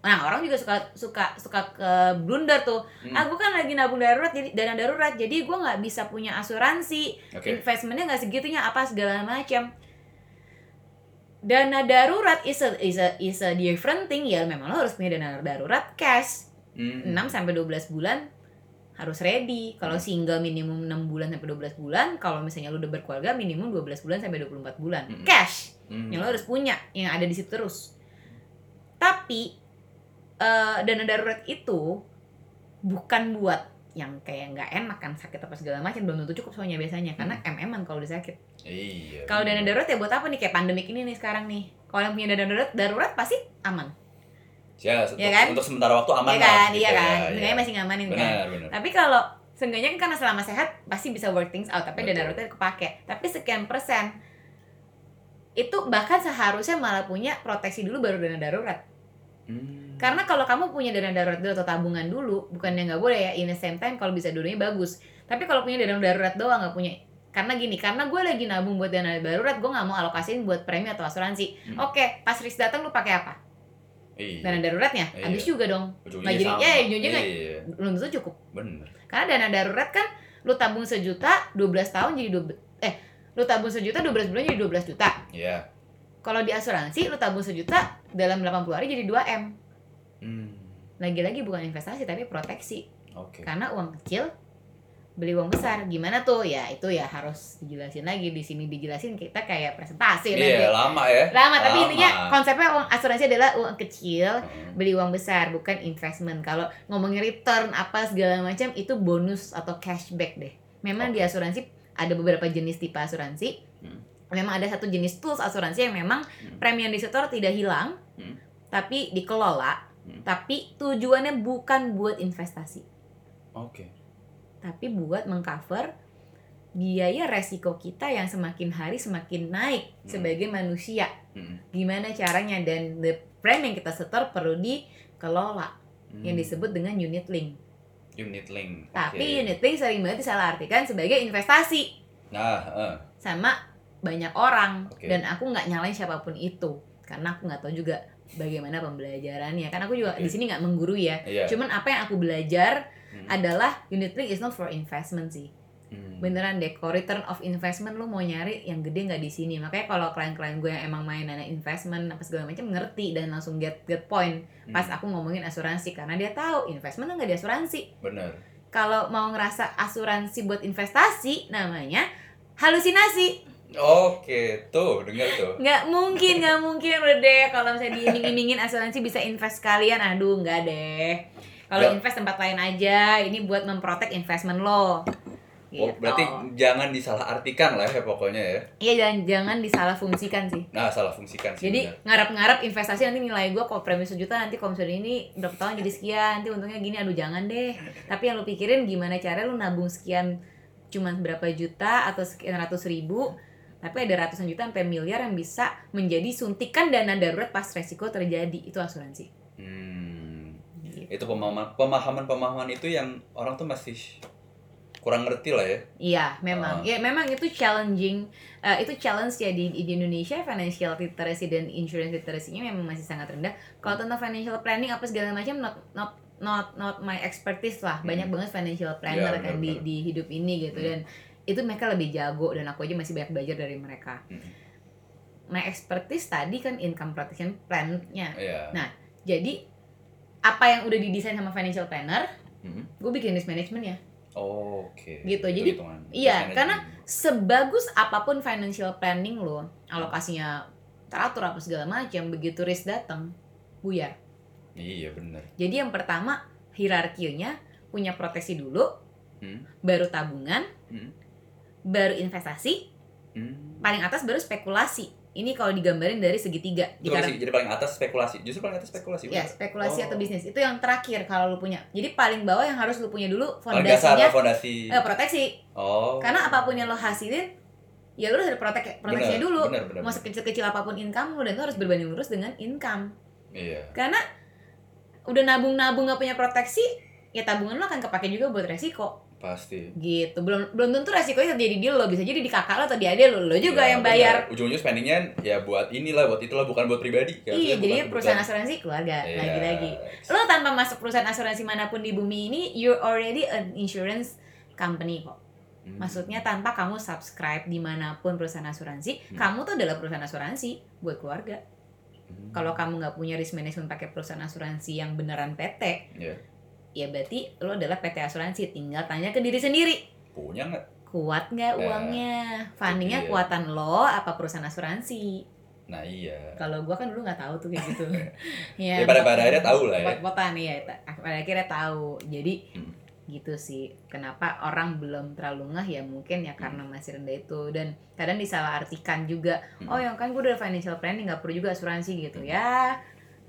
S2: nah orang juga suka suka suka ke blunder tuh
S1: Hmm.
S2: ah gue kan lagi nabung darurat jadi dana darurat jadi gue nggak bisa punya asuransi
S1: Oke.
S2: investmentnya nggak segitunya apa segala macam dana darurat is a, is a, is a different thing ya memang lo harus punya dana darurat cash
S1: Hmm.
S2: 6 sampai 12 bulan harus ready. Kalau
S1: Hmm.
S2: single minimum 6 bulan sampai 12 bulan, kalau misalnya lu udah berkeluarga minimum 12 bulan sampai 24 bulan.
S1: Hmm.
S2: Cash
S1: Hmm.
S2: yang lo harus punya, yang ada di situ terus. Tapi eh, dana darurat itu bukan buat yang kayak nggak enak kan sakit apa segala macam belum tentu cukup soalnya biasanya karena mm kan kalau udah sakit.
S1: Iya.
S2: Kalau dana
S1: bener.
S2: darurat ya buat apa nih kayak pandemik ini nih sekarang nih. Kalau yang punya dana darurat, darurat pasti aman.
S1: Ya, untuk,
S2: Iya kan?
S1: untuk sementara waktu aman
S2: Iya
S1: lah,
S2: kan?
S1: gitu
S2: Iya
S1: ya,
S2: kan?
S1: iya.
S2: Seenggaknya masih ngamanin kan.
S1: Benar, benar.
S2: Tapi kalau seenggaknya kan karena selama sehat pasti bisa work things out, tapi dana daruratnya kepake. Tapi sekian persen itu bahkan seharusnya malah punya proteksi dulu baru dana darurat.
S1: Hmm.
S2: Karena kalau kamu punya dana darurat dulu atau tabungan dulu, bukannya nggak boleh ya, in the same time kalau bisa dulunya bagus. Tapi kalau punya dana darurat doang nggak punya, karena gini, karena gue lagi nabung buat dana darurat, gue nggak mau alokasiin buat premi atau asuransi.
S1: Hmm.
S2: Oke, pas risk datang lu pakai apa?
S1: Iya.
S2: Dana daruratnya,
S1: Iya.
S2: habis juga dong. Nggak jadi- ya, ujungnya nggak-
S1: Iya,
S2: Belum tentu cukup.
S1: bener.
S2: Karena dana darurat kan lu tabung sejuta 12 tahun jadi 12 eh lu tabung sejuta 12 bulan jadi 12 juta.
S1: Iya.
S2: Kalau di asuransi lu tabung sejuta dalam 80 hari jadi 2 m.
S1: Hmm.
S2: Lagi-lagi bukan investasi tapi proteksi.
S1: Oke.
S2: Karena uang kecil beli uang besar. Gimana tuh? Ya itu ya harus dijelasin lagi di sini dijelasin kita kayak presentasi nanti.
S1: Iya, lama ya.
S2: Lama, tapi
S1: Lama.
S2: intinya konsepnya uang asuransi adalah uang kecil
S1: Hmm.
S2: beli uang besar bukan investment. Kalau ngomongin return apa segala macam itu bonus atau cashback deh. Memang di asuransi ada beberapa jenis tipe asuransi.
S1: Hmm.
S2: Memang ada satu jenis tools asuransi yang memang
S1: Hmm.
S2: premi yang disetor tidak hilang,
S1: Hmm.
S2: tapi dikelola.
S1: Hmm.
S2: Tapi tujuannya bukan buat investasi,
S1: Oke.
S2: tapi buat mengcover biaya resiko kita yang semakin hari semakin naik
S1: Hmm.
S2: sebagai manusia
S1: Hmm.
S2: gimana caranya dan the prime yang kita setor perlu dikelola
S1: Hmm.
S2: yang disebut dengan unit link.
S1: unit link.
S2: Tapi unit link sering banget disalahartikan sebagai investasi
S1: Nah, eh.
S2: sama banyak orang
S1: Oke.
S2: dan aku nggak nyalain siapa pun itu karena aku nggak tahu juga bagaimana pembelajarannya kan aku juga
S1: Oke.
S2: di sini nggak menggurui ya.
S1: Iya.
S2: Cuman apa yang aku belajar
S1: Hmm.
S2: adalah unit link is not for investment sih.
S1: Hmm.
S2: Beneran deh, kalau return of investment lu mau nyari yang gede nggak di sini. Makanya kalau klien-klien gue yang emang mainannya investment apa segala macam ngerti dan langsung get get point
S1: Hmm.
S2: pas aku ngomongin asuransi karena dia tahu investment nggak di asuransi.
S1: Bener.
S2: Kalau mau ngerasa asuransi buat investasi namanya halusinasi.
S1: Oke, tuh dengar tuh.
S2: Nggak mungkin, nggak mungkin udah deh kalau misalnya diiming-imingin asuransi bisa invest kalian, aduh nggak deh. Kalau invest tempat lain aja, ini buat memprotek investment lo.
S1: Oh,
S2: Gitu.
S1: berarti jangan disalahartikan lah ya pokoknya ya.
S2: Iya jangan jangan disalah fungsikan sih.
S1: Nah, salah fungsikan sih.
S2: Jadi ngarap-ngarap investasi nanti nilai gue kalau premi sejuta nanti kalau misalnya ini berapa tahun jadi sekian nanti untungnya gini aduh jangan deh tapi yang lu pikirin gimana cara lu nabung sekian cuman berapa juta atau sekian ratus ribu tapi ada ratusan juta sampai miliar yang bisa menjadi suntikan dana darurat pas resiko terjadi itu asuransi
S1: Hmm.
S2: Gitu.
S1: Itu pemahaman pemahaman pemahaman itu yang orang tuh masih kurang ngerti lah ya.
S2: Iya, memang.
S1: Ah.
S2: Ya, memang itu challenging. eh, itu challenge ya di, di Indonesia financial literacy dan insurance literacy-nya memang masih sangat rendah. Kalau tentang financial planning apa segala macam not not not not my expertise lah. Banyak
S1: Hmm.
S2: banget financial planner
S1: Iya,
S2: kan di di hidup ini gitu
S1: Hmm.
S2: dan itu mereka lebih jago dan aku aja masih banyak belajar dari mereka.
S1: Hmm.
S2: My expertise tadi kan income protection plan-nya.
S1: Iya.
S2: Nah, Jadi apa yang udah didesain sama financial planner,
S1: Hmm.
S2: gue bikin risk management ya.
S1: Oh, Oke.
S2: Gitu,
S1: Itu
S2: jadi-
S1: hitungan.
S2: iya, karena sebagus apa pun financial planning lo, alokasinya teratur apa segala macam, begitu risk datang, buyar.
S1: Iya benar.
S2: Jadi yang pertama hierarkinya punya proteksi dulu,
S1: Hmm.
S2: baru tabungan,
S1: Hmm.
S2: Baru investasi,
S1: Hmm.
S2: paling atas baru spekulasi. Ini kalau digambarin dari segitiga.
S1: Jadi paling atas spekulasi. Justru paling atas spekulasi.
S2: Ya, spekulasi
S1: Oh.
S2: atau bisnis itu yang terakhir kalau lu punya. Jadi paling bawah yang harus lu punya dulu fondasinya
S1: fondasi.
S2: eh, proteksi.
S1: Oh.
S2: Karena apa pun yang lo hasilin, ya lu harus ada protek proteksinya
S1: Benar,
S2: dulu.
S1: Benar, benar.
S2: Mau sekecil-kecil apa pun income lu dan lu harus berbanding lurus dengan income.
S1: Iya.
S2: Karena udah nabung-nabung gak punya proteksi, ya tabungan lo akan kepake juga buat resiko
S1: Pasti.
S2: gitu. Belum belum tentu resikonya terjadi di lo, bisa jadi di kakak lo atau di adik lo, lo juga
S1: Ya,
S2: yang bayar.
S1: Ujung-ujungnya spendingnya ya buat inilah, buat itulah, bukan buat pribadi. Kan?
S2: Iya, jadi perusahaan asuransi keluarga
S1: Iya.
S2: lagi-lagi. Lo tanpa masuk perusahaan asuransi mana pun di bumi ini, you're already an insurance company kok.
S1: Hmm.
S2: Maksudnya tanpa kamu subscribe di mana pun perusahaan asuransi,
S1: Hmm.
S2: kamu tuh adalah perusahaan asuransi buat keluarga.
S1: Hmm.
S2: Kalau kamu nggak punya risk management pakai perusahaan asuransi yang beneran PT,
S1: Iya.
S2: Ya berarti lo adalah PT asuransi. Tinggal tanya ke diri sendiri,
S1: punya nggak?
S2: kuat nggak
S1: Nah,
S2: uangnya? Fundingnya
S1: iya.
S2: kuatan lo apa perusahaan asuransi?
S1: Nah iya.
S2: Kalau gua kan dulu nggak tahu tuh kayak gitu.
S1: Ya, pada pada akhirnya tahu lah ya.
S2: Pot-potan ya, pada akhirnya tahu. Jadi
S1: Hmm.
S2: gitu sih. Kenapa orang belum terlalu ngeh ya mungkin ya karena masih rendah itu dan kadang disalahartikan juga.
S1: Hmm.
S2: Oh yang kan gue udah financial planning nggak perlu juga asuransi gitu ya.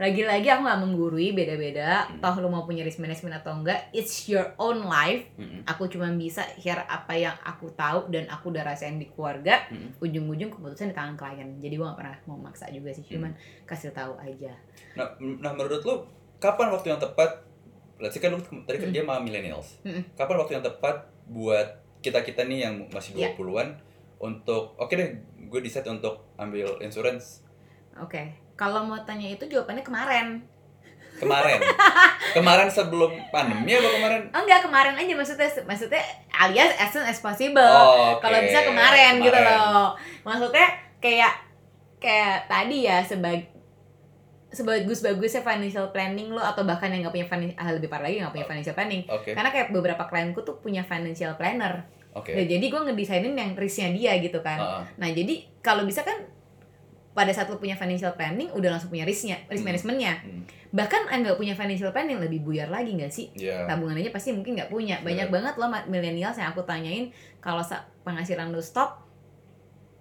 S2: Lagi-lagi aku nggak menggurui beda-beda.
S1: Hmm.
S2: Toh lu mau punya risk management atau enggak, it's your own life.
S1: Mm-mm.
S2: Aku cuma bisa share apa yang aku tahu dan aku udah rasain di keluarga.
S1: Mm-mm.
S2: Ujung-ujung keputusan di tangan klien. Jadi gue gak pernah mau maksa juga sih, cuman kasih tahu aja.
S1: Nah, nah menurut lo kapan waktu yang tepat? Let's say kan ke- tadi kerja sama millennials.
S2: Mm-mm.
S1: Kapan waktu yang tepat buat kita kita nih yang masih
S2: Iya.
S1: 20-an untuk oke deh gue decide untuk ambil insurance
S2: Oke, kalau mau tanya itu jawabannya kemarin.
S1: kemarin kemarin sebelum pandemi apa kemarin
S2: Oh, enggak kemarin aja maksudnya maksudnya alias as soon as possible.
S1: Oh, oke.
S2: Kalau bisa kemarin, gitu loh. Maksudnya kayak kayak tadi ya sebagai sebagus-bagusnya financial planning lo atau bahkan yang nggak punya financial ah, lebih parah lagi nggak punya financial planning
S1: Oke.
S2: karena kayak beberapa klienku tuh punya financial planner
S1: Oke.
S2: Nah, jadi gue ngedesainin yang risknya dia gitu kan
S1: Ah, ah.
S2: nah jadi kalau bisa kan pada saat lo punya financial planning udah langsung punya risknya risk
S1: Hmm.
S2: managementnya
S1: Hmm.
S2: bahkan yang nggak punya financial planning lebih buyar lagi nggak sih
S1: Iya.
S2: tabungan aja pasti mungkin nggak punya banyak
S1: Bener.
S2: banget loh milenial yang aku tanyain kalau penghasilan lu stop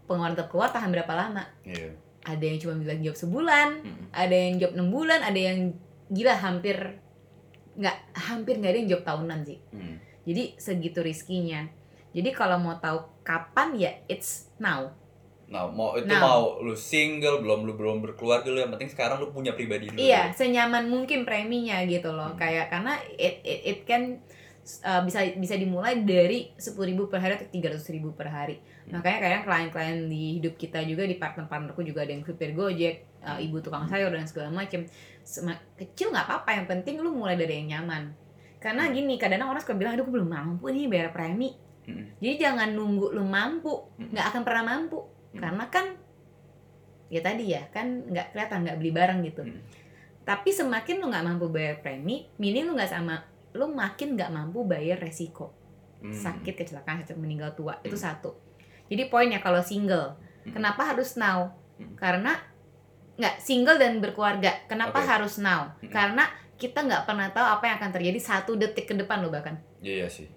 S2: pengeluaran tetap keluar tahan berapa lama
S1: Iya.
S2: ada yang cuma bilang job sebulan
S1: Hmm.
S2: ada yang job 6 bulan ada yang gila hampir nggak hampir nggak ada yang job tahunan sih
S1: Hmm.
S2: jadi segitu riskinya jadi kalau mau tahu kapan ya it's now
S1: Nah, mau itu
S2: Nah.
S1: mau lu single, belum lu belum berkeluarga lu yang penting sekarang lu punya pribadi dulu.
S2: iya senyaman mungkin preminya gitu loh
S1: Hmm.
S2: kayak karena it it, it can uh, bisa bisa dimulai dari sepuluh ribu per hari atau tiga ribu per hari
S1: Hmm.
S2: makanya kadang klien-klien di hidup kita juga di partner-partnerku juga ada yang supir gojek uh, ibu tukang sayur dan segala Sema- kecil nggak apa-apa yang penting lu mulai dari yang nyaman karena gini kadang orang suka bilang aduh gue belum mampu nih bayar premi
S1: Hmm.
S2: jadi jangan nunggu lu mampu
S1: Hmm.
S2: nggak akan pernah mampu
S1: Hmm.
S2: karena kan ya tadi ya kan nggak kelihatan nggak beli barang gitu
S1: Hmm.
S2: tapi semakin lu nggak mampu bayar premi mini lu nggak sama lu makin nggak mampu bayar resiko
S1: Hmm.
S2: sakit kecelakaan sakit meninggal tua itu
S1: Hmm.
S2: satu jadi poinnya kalau single
S1: Hmm.
S2: kenapa harus now
S1: Hmm.
S2: karena nggak single dan berkeluarga kenapa
S1: Oke.
S2: harus now
S1: Hmm.
S2: karena kita nggak pernah tahu apa yang akan terjadi satu detik ke depan lo bahkan
S1: Iya sih.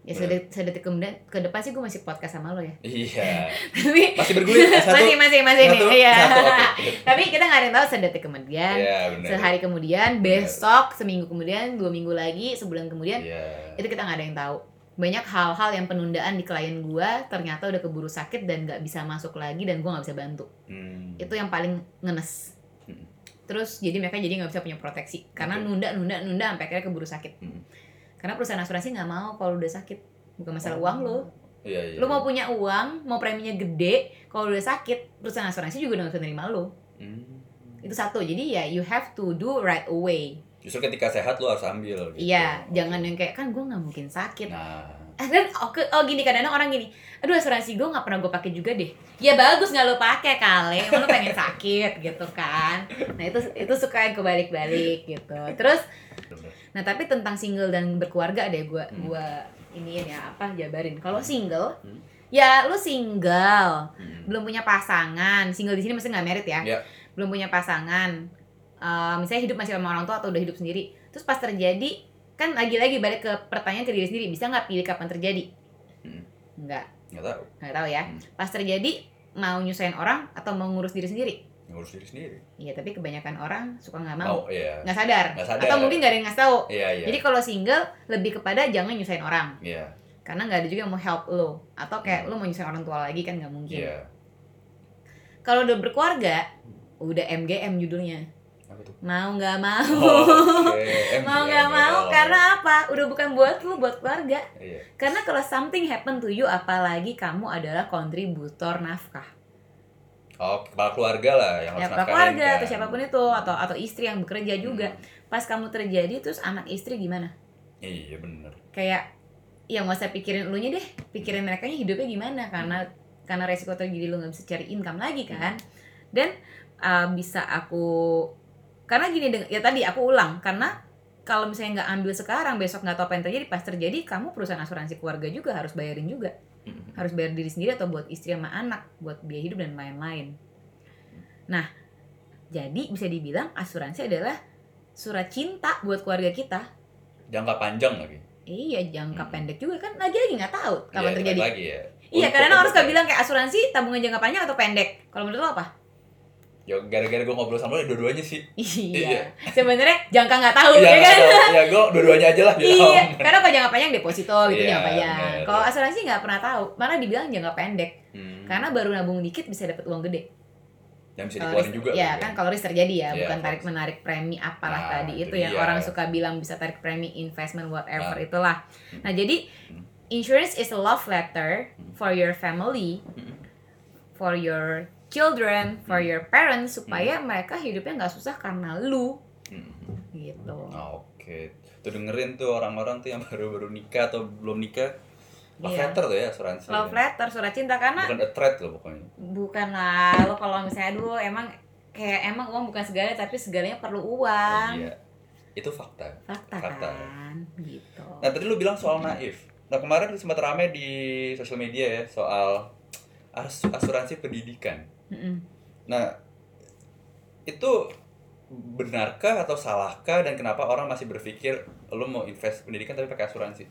S2: Ya
S1: Bener.
S2: sedetik, sedetik kemudian ke depan sih gue masih podcast sama lo ya
S1: Iya.
S2: tapi
S1: Masih bergulir satu.
S2: masih masih masih nih
S1: satu,
S2: iya
S1: satu, oke.
S2: tapi kita nggak ada yang tahu sedetik kemudian
S1: Iya, benar.
S2: sehari kemudian besok seminggu kemudian dua minggu lagi sebulan kemudian
S1: Iya.
S2: itu kita nggak ada yang tahu banyak hal-hal yang penundaan di klien gua ternyata udah keburu sakit dan nggak bisa masuk lagi dan gua nggak bisa bantu
S1: Hmm.
S2: itu yang paling ngenes
S1: Hmm.
S2: terus jadi mereka jadi nggak bisa punya proteksi karena nunda nunda nunda sampai akhirnya keburu sakit
S1: Hmm.
S2: Karena perusahaan asuransi nggak mau kalau udah sakit bukan masalah
S1: Oh.
S2: uang lo
S1: Iya, iya.
S2: lo mau punya uang mau preminya gede kalau udah sakit perusahaan asuransi juga udah nggak bisa nerima lo
S1: Hmm.
S2: itu satu jadi ya you have to do right away
S1: Justru ketika sehat lu harus ambil gitu.
S2: iya
S1: Oke.
S2: jangan yang kayak kan gue nggak mungkin sakit
S1: Nah,
S2: Dan oke oh gini kadang-kadang orang gini aduh asuransi gue nggak pernah gue pakai juga deh. Ya bagus nggak lo pakai kali emang lo pengen sakit gitu kan. Nah itu itu suka yang kebalik-balik gitu. Terus nah tapi tentang single dan berkeluarga deh gue
S1: Hmm.
S2: gua iniin ya apa jabarin. Kalau single
S1: Hmm.
S2: ya lu single.
S1: Hmm.
S2: belum punya pasangan. Single di sini mesti nggak merit ya.
S1: Ya.
S2: belum punya pasangan. Eh, misalnya hidup masih sama orang tua atau udah hidup sendiri. Terus pas terjadi kan lagi-lagi balik ke pertanyaan ke diri sendiri bisa nggak pilih kapan terjadi
S1: Hmm.
S2: nggak
S1: Nggak tahu.
S2: nggak tahu ya
S1: Hmm.
S2: pas terjadi mau nyusahin orang atau mau ngurus diri sendiri
S1: Ngurus diri sendiri.
S2: iya tapi kebanyakan orang suka nggak mau
S1: Oh, iya.
S2: nggak sadar.
S1: Nggak sadar.
S2: atau mungkin nggak ada yang ngasih tahu
S1: Iya, iya.
S2: jadi kalau single lebih kepada jangan nyusahin orang
S1: Iya.
S2: karena nggak ada juga yang mau help lo atau kayak lo mau nyusahin orang tua lagi kan nggak mungkin
S1: Iya.
S2: kalau udah berkeluarga udah MGM judulnya? Mau nggak mau?
S1: Oh. Em,
S2: mau nggak
S1: iya,
S2: mau?
S1: iya.
S2: karena apa? Udah bukan buat lu buat keluarga.
S1: Iya.
S2: karena kalau something happen to you apalagi kamu adalah kontributor nafkah.
S1: Oh, kepala keluarga lah yang harus
S2: ya
S1: nafkahin,
S2: keluarga
S1: kan.
S2: atau siapa pun itu atau atau istri yang bekerja juga.
S1: Hmm.
S2: pas kamu terjadi terus anak istri gimana?
S1: Iya, bener.
S2: kayak ya nggak usah pikirin lu nya deh. Pikirin mereka hidupnya gimana? Karena karena resiko terjadi lu nggak bisa cari income lagi kan? Dan uh, bisa aku karena gini ya tadi aku ulang karena kalau misalnya nggak ambil sekarang besok nggak tahu apa yang terjadi pas terjadi kamu perusahaan asuransi keluarga juga harus bayarin juga
S1: Hmm.
S2: harus bayar diri sendiri atau buat istri sama anak buat biaya hidup dan lain-lain nah jadi bisa dibilang asuransi adalah surat cinta buat keluarga kita
S1: Jangka panjang lagi.
S2: Iya jangka
S1: Hmm.
S2: pendek juga kan lagi-lagi nggak tahu kapan
S1: Iya,
S2: terjadi.
S1: Lagi ya.
S2: Iya karena orang suka bilang kayak asuransi tabungan jangka panjang atau pendek. Kalau menurut lo apa?
S1: Ya gara-gara gue ngobrol sama lo ya dua-duanya sih.
S2: Iya. Sebenarnya jangka nggak tahu
S1: Iya,
S2: ya kan?
S1: ya gue dua-duanya aja lah. gitu.
S2: Iya. Karena kalau jangka panjang deposito gitu
S1: Iya,
S2: jangka panjang. Kalau asuransi nggak pernah tahu. Malah dibilang jangka pendek.
S1: Hmm.
S2: Karena baru nabung dikit bisa dapat uang gede.
S1: yang bisa dikeluarin juga.
S2: ya
S1: gitu
S2: kan kalau risk terjadi ya,
S1: Iya,
S2: bukan tarik menarik premi apalah
S1: Nah,
S2: tadi
S1: itu
S2: itu yang
S1: dia.
S2: orang suka bilang bisa tarik premi investment whatever
S1: Nah.
S2: itulah. Nah jadi
S1: Hmm.
S2: insurance is a love letter
S1: Hmm.
S2: for your family,
S1: Hmm.
S2: for your children, for
S1: Hmm.
S2: your parents supaya mereka hidupnya nggak susah karena lu
S1: Hmm.
S2: gitu.
S1: Oke, tuh dengerin tuh orang-orang tuh yang baru-baru nikah atau belum nikah, Love
S2: Iya.
S1: letter tuh ya asuransi.
S2: love letter surat cinta karena
S1: Bukan a threat loh pokoknya.
S2: bukan lah lo kalau misalnya aduh emang kayak emang uang bukan segala tapi segalanya perlu uang
S1: Iya. Itu fakta.
S2: fakta,
S1: Fakta.
S2: kan gitu
S1: Nah tadi lu bilang soal naif. Nah kemarin sempat rame di sosial media ya soal as- asuransi pendidikan.
S2: Mm-mm.
S1: Nah itu benarkah atau salahkah dan kenapa orang masih berpikir lu mau invest pendidikan tapi pakai asuransi?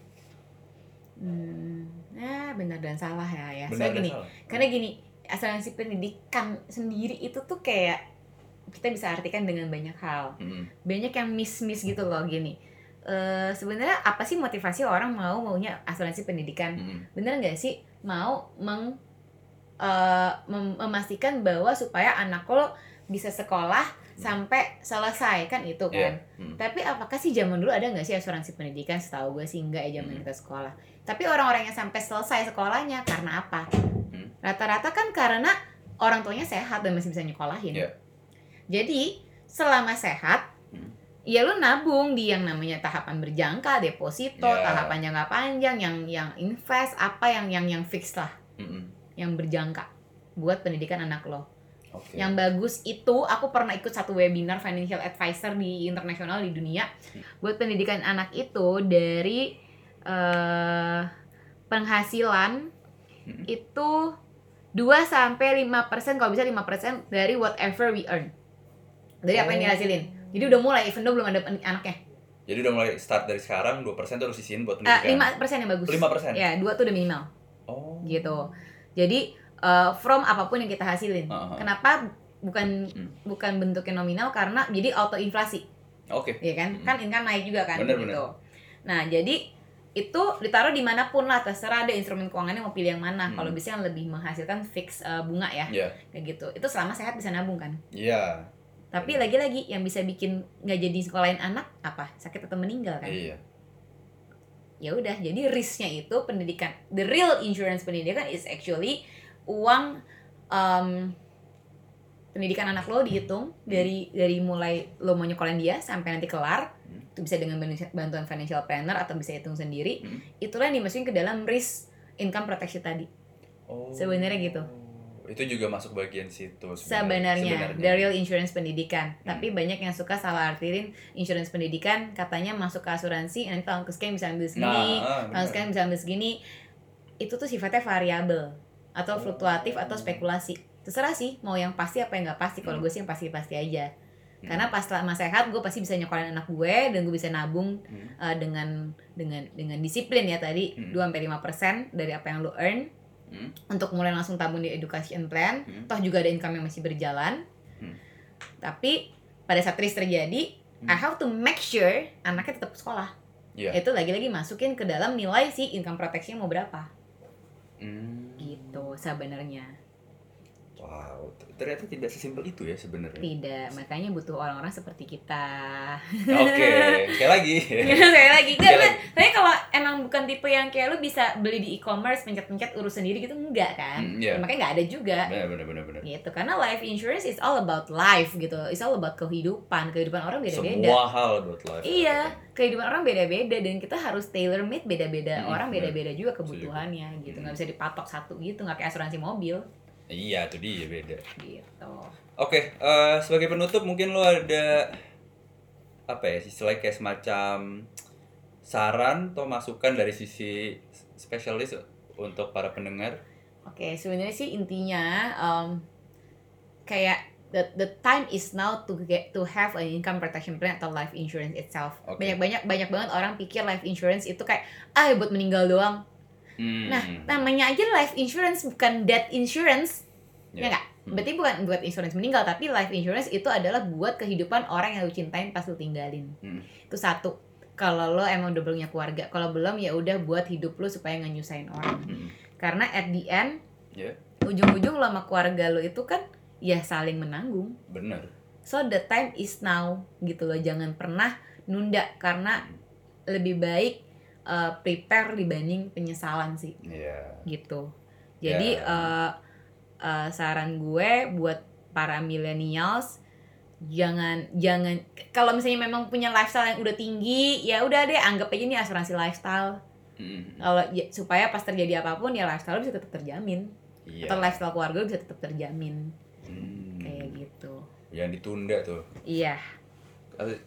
S2: Hmm, ya benar dan salah ya ya.
S1: Benar
S2: Soalnya gini,
S1: salah.
S2: karena gini, asuransi pendidikan sendiri itu tuh kayak kita bisa artikan dengan banyak hal.
S1: Mm-mm.
S2: Banyak yang miss-miss gitu loh gini. Eh sebenarnya apa sih motivasi orang mau maunya asuransi pendidikan?
S1: Mm-mm.
S2: Bener nggak sih mau meng eh, mem- memastikan bahwa supaya anak lo bisa sekolah sampai selesai kan itu kan?
S1: Iya. Mm.
S2: Tapi apakah sih zaman dulu ada nggak sih asuransi pendidikan? Setahu gue sih enggak ya zaman
S1: Hmm.
S2: kita sekolah. Tapi orang-orang yang sampai selesai sekolahnya karena apa?
S1: Hmm.
S2: Rata-rata kan karena orang tuanya sehat dan masih bisa nyekolahin.
S1: Iya.
S2: Jadi selama sehat,
S1: Hmm.
S2: ya lu nabung di yang namanya tahapan berjangka, deposito,
S1: Iya.
S2: tahapan jangka panjang, yang yang invest, apa yang yang yang fix lah,
S1: Mm-mm.
S2: Yang berjangka buat pendidikan anak lo.
S1: Oke.
S2: Yang bagus itu aku pernah ikut satu webinar financial advisor di internasional di dunia buat pendidikan anak itu dari eh, penghasilan
S1: Hmm.
S2: itu 2 sampai 5% kalau bisa 5% dari whatever we earn. Dari apa yang
S1: Oh.
S2: dihasilin. Jadi udah mulai even though belum ada an- anaknya.
S1: Jadi udah mulai start dari sekarang 2% tuh harus sisihin buat
S2: Eh,
S1: pendidikan.
S2: 5% yang bagus.
S1: 5%.
S2: Ya, 2 tuh udah minimal
S1: Oh.
S2: gitu. Jadi eh, from apa pun yang kita hasilin.
S1: Ah, ah.
S2: Kenapa bukan
S1: Hmm.
S2: bukan bentuknya nominal karena jadi auto inflasi.
S1: Oke.
S2: ya kan
S1: Mm.
S2: kan income naik juga kan
S1: Bener,
S2: gitu nah jadi itu ditaruh di mana pun lah terserah ada instrumen keuangannya mau pilih yang mana
S1: Hmm.
S2: kalau bisa yang lebih menghasilkan fix uh, bunga ya
S1: Iya.
S2: kayak gitu itu selama sehat bisa nabung kan
S1: Iya.
S2: tapi lagi-lagi yang bisa bikin nggak jadi sekolahin anak apa sakit atau meninggal kan
S1: Iya.
S2: Ya udah jadi risknya itu pendidikan the real insurance pendidikan is actually uang um, pendidikan anak lo dihitung dari dari mulai lo mau nyekolahin dia sampai nanti kelar
S1: Hmm.
S2: itu bisa dengan bantu- bantuan financial planner atau bisa hitung sendiri
S1: Hmm.
S2: itulah yang dimasukin ke dalam risk income protection tadi
S1: Oh.
S2: Sebenarnya gitu.
S1: Itu juga masuk bagian situ
S2: sebenarnya. The real insurance pendidikan.
S1: Hmm.
S2: tapi banyak yang suka salah artiin insurance pendidikan katanya masuk ke asuransi nanti tahun kesekian bisa ambil segini
S1: Nah, ah,
S2: tahun sekian bisa ambil segini. Itu tuh sifatnya variabel atau fluktuatif atau spekulasi. Terserah sih mau yang pasti apa yang nggak pasti. Kalau
S1: Hmm.
S2: gue sih yang pasti-pasti aja.
S1: Hmm.
S2: karena pas lama sehat gue pasti bisa nyekolahin anak gue dan gue bisa nabung
S1: Hmm.
S2: uh, dengan dengan dengan disiplin ya tadi.
S1: Hmm.
S2: 2 sampai 5% dari apa yang lu earn
S1: Hmm.
S2: untuk mulai langsung tabung di education plan
S1: Hmm.
S2: toh juga ada income yang masih berjalan
S1: Hmm.
S2: tapi pada saat risk terjadi
S1: Hmm.
S2: I have to make sure anaknya tetap sekolah
S1: Iya.
S2: itu lagi-lagi masukin ke dalam nilai si income protection mau berapa
S1: Hmm.
S2: gitu sebenarnya
S1: Wow, ternyata tidak sesimpel itu ya sebenarnya.
S2: tidak makanya butuh orang-orang seperti kita
S1: Oke, sekali lagi.
S2: saya lagi enggak
S1: lagi.
S2: tapi kalau emang bukan tipe yang kayak lu bisa beli di e-commerce pencet-pencet urus sendiri gitu enggak kan
S1: iya.
S2: Ya, makanya nggak ada juga
S1: Benar, benar, benar, benar.
S2: gitu karena life insurance is all about life gitu it's all about kehidupan kehidupan orang beda-beda
S1: Semua hal about life.
S2: iya kehidupan orang beda-beda dan kita harus tailor made beda-beda
S1: Hmm,
S2: orang beda-beda juga kebutuhannya gitu
S1: Hmm.
S2: nggak bisa dipatok satu gitu nggak kayak asuransi mobil
S1: Iya, itu dia beda.
S2: gitu
S1: Oke, eh, sebagai penutup mungkin lo ada apa ya, istilahnya kayak semacam saran atau masukan dari sisi spesialis untuk para pendengar.
S2: Oke, sebenarnya sih intinya um, kayak the the time is now to get to have an income protection plan atau life insurance itself.
S1: Oke.
S2: Banyak banyak banyak banget orang pikir life insurance itu kayak ah buat meninggal doang.
S1: Hmm.
S2: Nah, namanya aja life insurance bukan death insurance.
S1: Ya.
S2: Ya nggak?
S1: Hmm.
S2: Berarti bukan buat insurance meninggal, tapi life insurance itu adalah buat kehidupan orang yang lu cintain pas lu tinggalin.
S1: Hmm.
S2: Itu satu. Kalau lo emang udah punya keluarga, kalau belum ya udah buat hidup lu supaya nggak nyusahin orang.
S1: Hmm.
S2: Karena at the end
S1: Ya.
S2: ujung-ujung lo sama keluarga lo itu kan ya saling menanggung.
S1: Bener.
S2: So the time is now gitu loh. Jangan pernah nunda karena lebih baik uh, prepare dibanding penyesalan sih
S1: Iya.
S2: gitu. Jadi
S1: Ya.
S2: uh, uh, saran gue buat para millennials jangan jangan kalau misalnya memang punya lifestyle yang udah tinggi ya udah deh anggap aja ini asuransi lifestyle
S1: Mm.
S2: Kalau ya- supaya pas terjadi apa pun ya lifestyle bisa tetap terjamin
S1: Iya.
S2: atau lifestyle keluarga bisa tetap terjamin
S1: Hmm.
S2: kayak gitu.
S1: Yang ditunda tuh.
S2: Iya,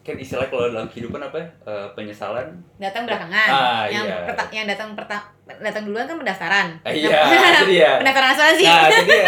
S1: Kan istilah kalau dalam kehidupan apa ya? Eh, penyesalan.
S2: datang belakangan.
S1: Ah,
S2: yang
S1: iya.
S2: perta- yang datang perta- datang duluan kan pendaftaran.
S1: Eh, iya, itu dia.
S2: pendaftaran asuransi.
S1: Nah, itu dia.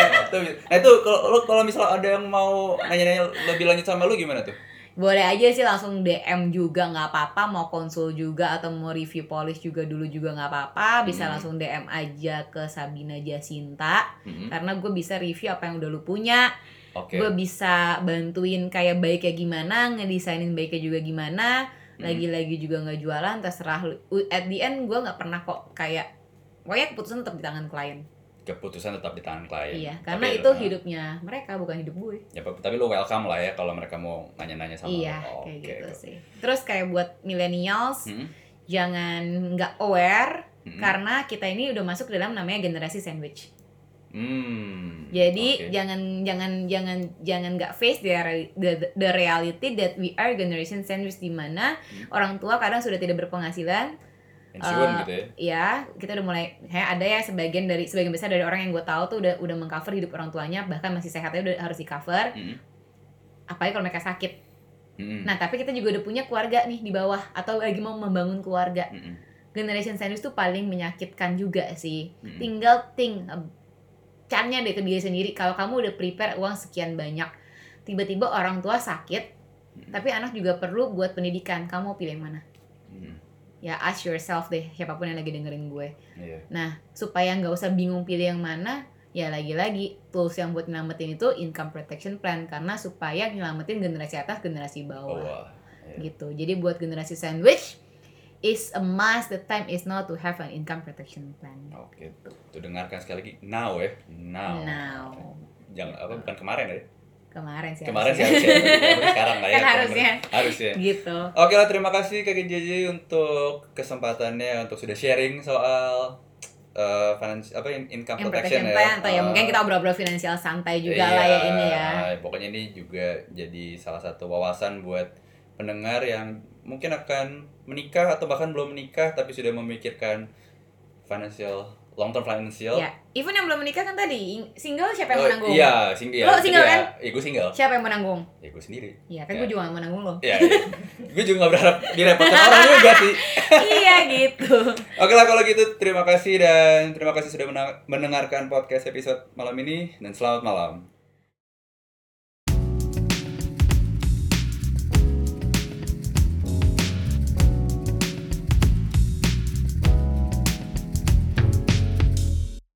S1: Nah, itu kalau kalau misalnya ada yang mau nanya-nanya lebih lanjut sama lu gimana tuh?
S2: Boleh aja sih langsung DM juga nggak apa-apa, mau konsul juga atau mau review polish juga dulu juga nggak apa-apa, bisa
S1: Hmm.
S2: langsung DM aja ke Sabina Jasinta
S1: Mm-mm.
S2: karena gue bisa review apa yang udah lu punya,
S1: Oke.
S2: gue bisa bantuin kayak baiknya gimana, ngedesainin baiknya juga gimana,
S1: Hmm.
S2: lagi-lagi juga nggak jualan, terserah At the end gue nggak pernah kok kayak, pokoknya keputusan tetap di tangan klien.
S1: Keputusan tetap di tangan klien.
S2: Iya,
S1: Tapi
S2: karena
S1: ya,
S2: itu
S1: nah,
S2: hidupnya mereka bukan hidup gue.
S1: Ya, tapi lu welcome lah ya kalau mereka mau nanya-nanya sama
S2: iya,
S1: lu.
S2: kayak
S1: Oke,
S2: gitu sih. Terus kayak buat millennials,
S1: Mm-mm.
S2: jangan nggak aware
S1: Mm-mm.
S2: karena kita ini udah masuk dalam namanya generasi sandwich.
S1: Hmm.
S2: Jadi
S1: oke.
S2: jangan jangan jangan jangan nggak face the, the the reality that we are generation sandwich di mana
S1: Hmm.
S2: orang tua kadang sudah tidak berpenghasilan.
S1: pensiun
S2: eh,
S1: gitu ya.
S2: Ya, kita udah mulai kayak ada ya sebagian dari sebagian besar dari orang yang gue tahu tuh udah udah mengcover hidup orang tuanya bahkan masih sehatnya udah harus di cover.
S1: Mm-mm.
S2: Apalagi kalau mereka sakit.
S1: Mm-mm.
S2: Nah, tapi kita juga udah punya keluarga nih di bawah atau lagi mau membangun keluarga.
S1: Mm-mm.
S2: Generation sandwich tuh paling menyakitkan juga sih.
S1: Mm-mm.
S2: tinggal think caranya deh ke diri sendiri kalau kamu udah prepare uang sekian banyak tiba-tiba orang tua sakit
S1: Hmm.
S2: tapi anak juga perlu buat pendidikan kamu mau pilih yang mana
S1: Mm.
S2: ya ask yourself deh siapa pun yang lagi dengerin gue
S1: Iya.
S2: nah supaya nggak usah bingung pilih yang mana ya lagi-lagi tools yang buat nyelamatin itu income protection plan karena supaya nyelamatin generasi atas generasi
S1: Oh,
S2: bawah
S1: wah. Iya.
S2: gitu jadi buat generasi sandwich is a must the time is now to have an income protection plan
S1: Oke, tuh dengarkan sekali lagi. Now ya, now.
S2: Now.
S1: Jangan apa bukan kemarin ya?
S2: kemarin sih
S1: Kemarin sih
S2: harusnya.
S1: sekarang lah ya.
S2: Kan harusnya.
S1: Harusnya.
S2: gitu
S1: Oke lah, terima kasih Kak JJ untuk kesempatannya untuk sudah sharing soal uh, finance apa in- income protection,
S2: protection
S1: ya.
S2: plan atau ya
S1: Uh,
S2: mungkin kita obrol-obrol finansial santai juga
S1: iya,
S2: lah ya ini ya
S1: Pokoknya ini juga jadi salah satu wawasan buat pendengar yang mungkin akan menikah atau bahkan belum menikah tapi sudah memikirkan financial long term financial.
S2: ya even yang belum menikah kan tadi single siapa yang
S1: Oh,
S2: mau nanggung
S1: Iya, single.
S2: Lo single
S1: iya.
S2: kan?
S1: Iya, gue single.
S2: siapa yang mau nanggung
S1: Ya gue sendiri.
S2: iya kan
S1: Ya.
S2: gue juga gak mau nanggung lo
S1: Iya, iya. gue juga gak berharap direpotkan orang juga sih.
S2: iya gitu
S1: Oke lah kalau gitu terima kasih dan terima kasih sudah mendengarkan podcast episode malam ini dan selamat malam.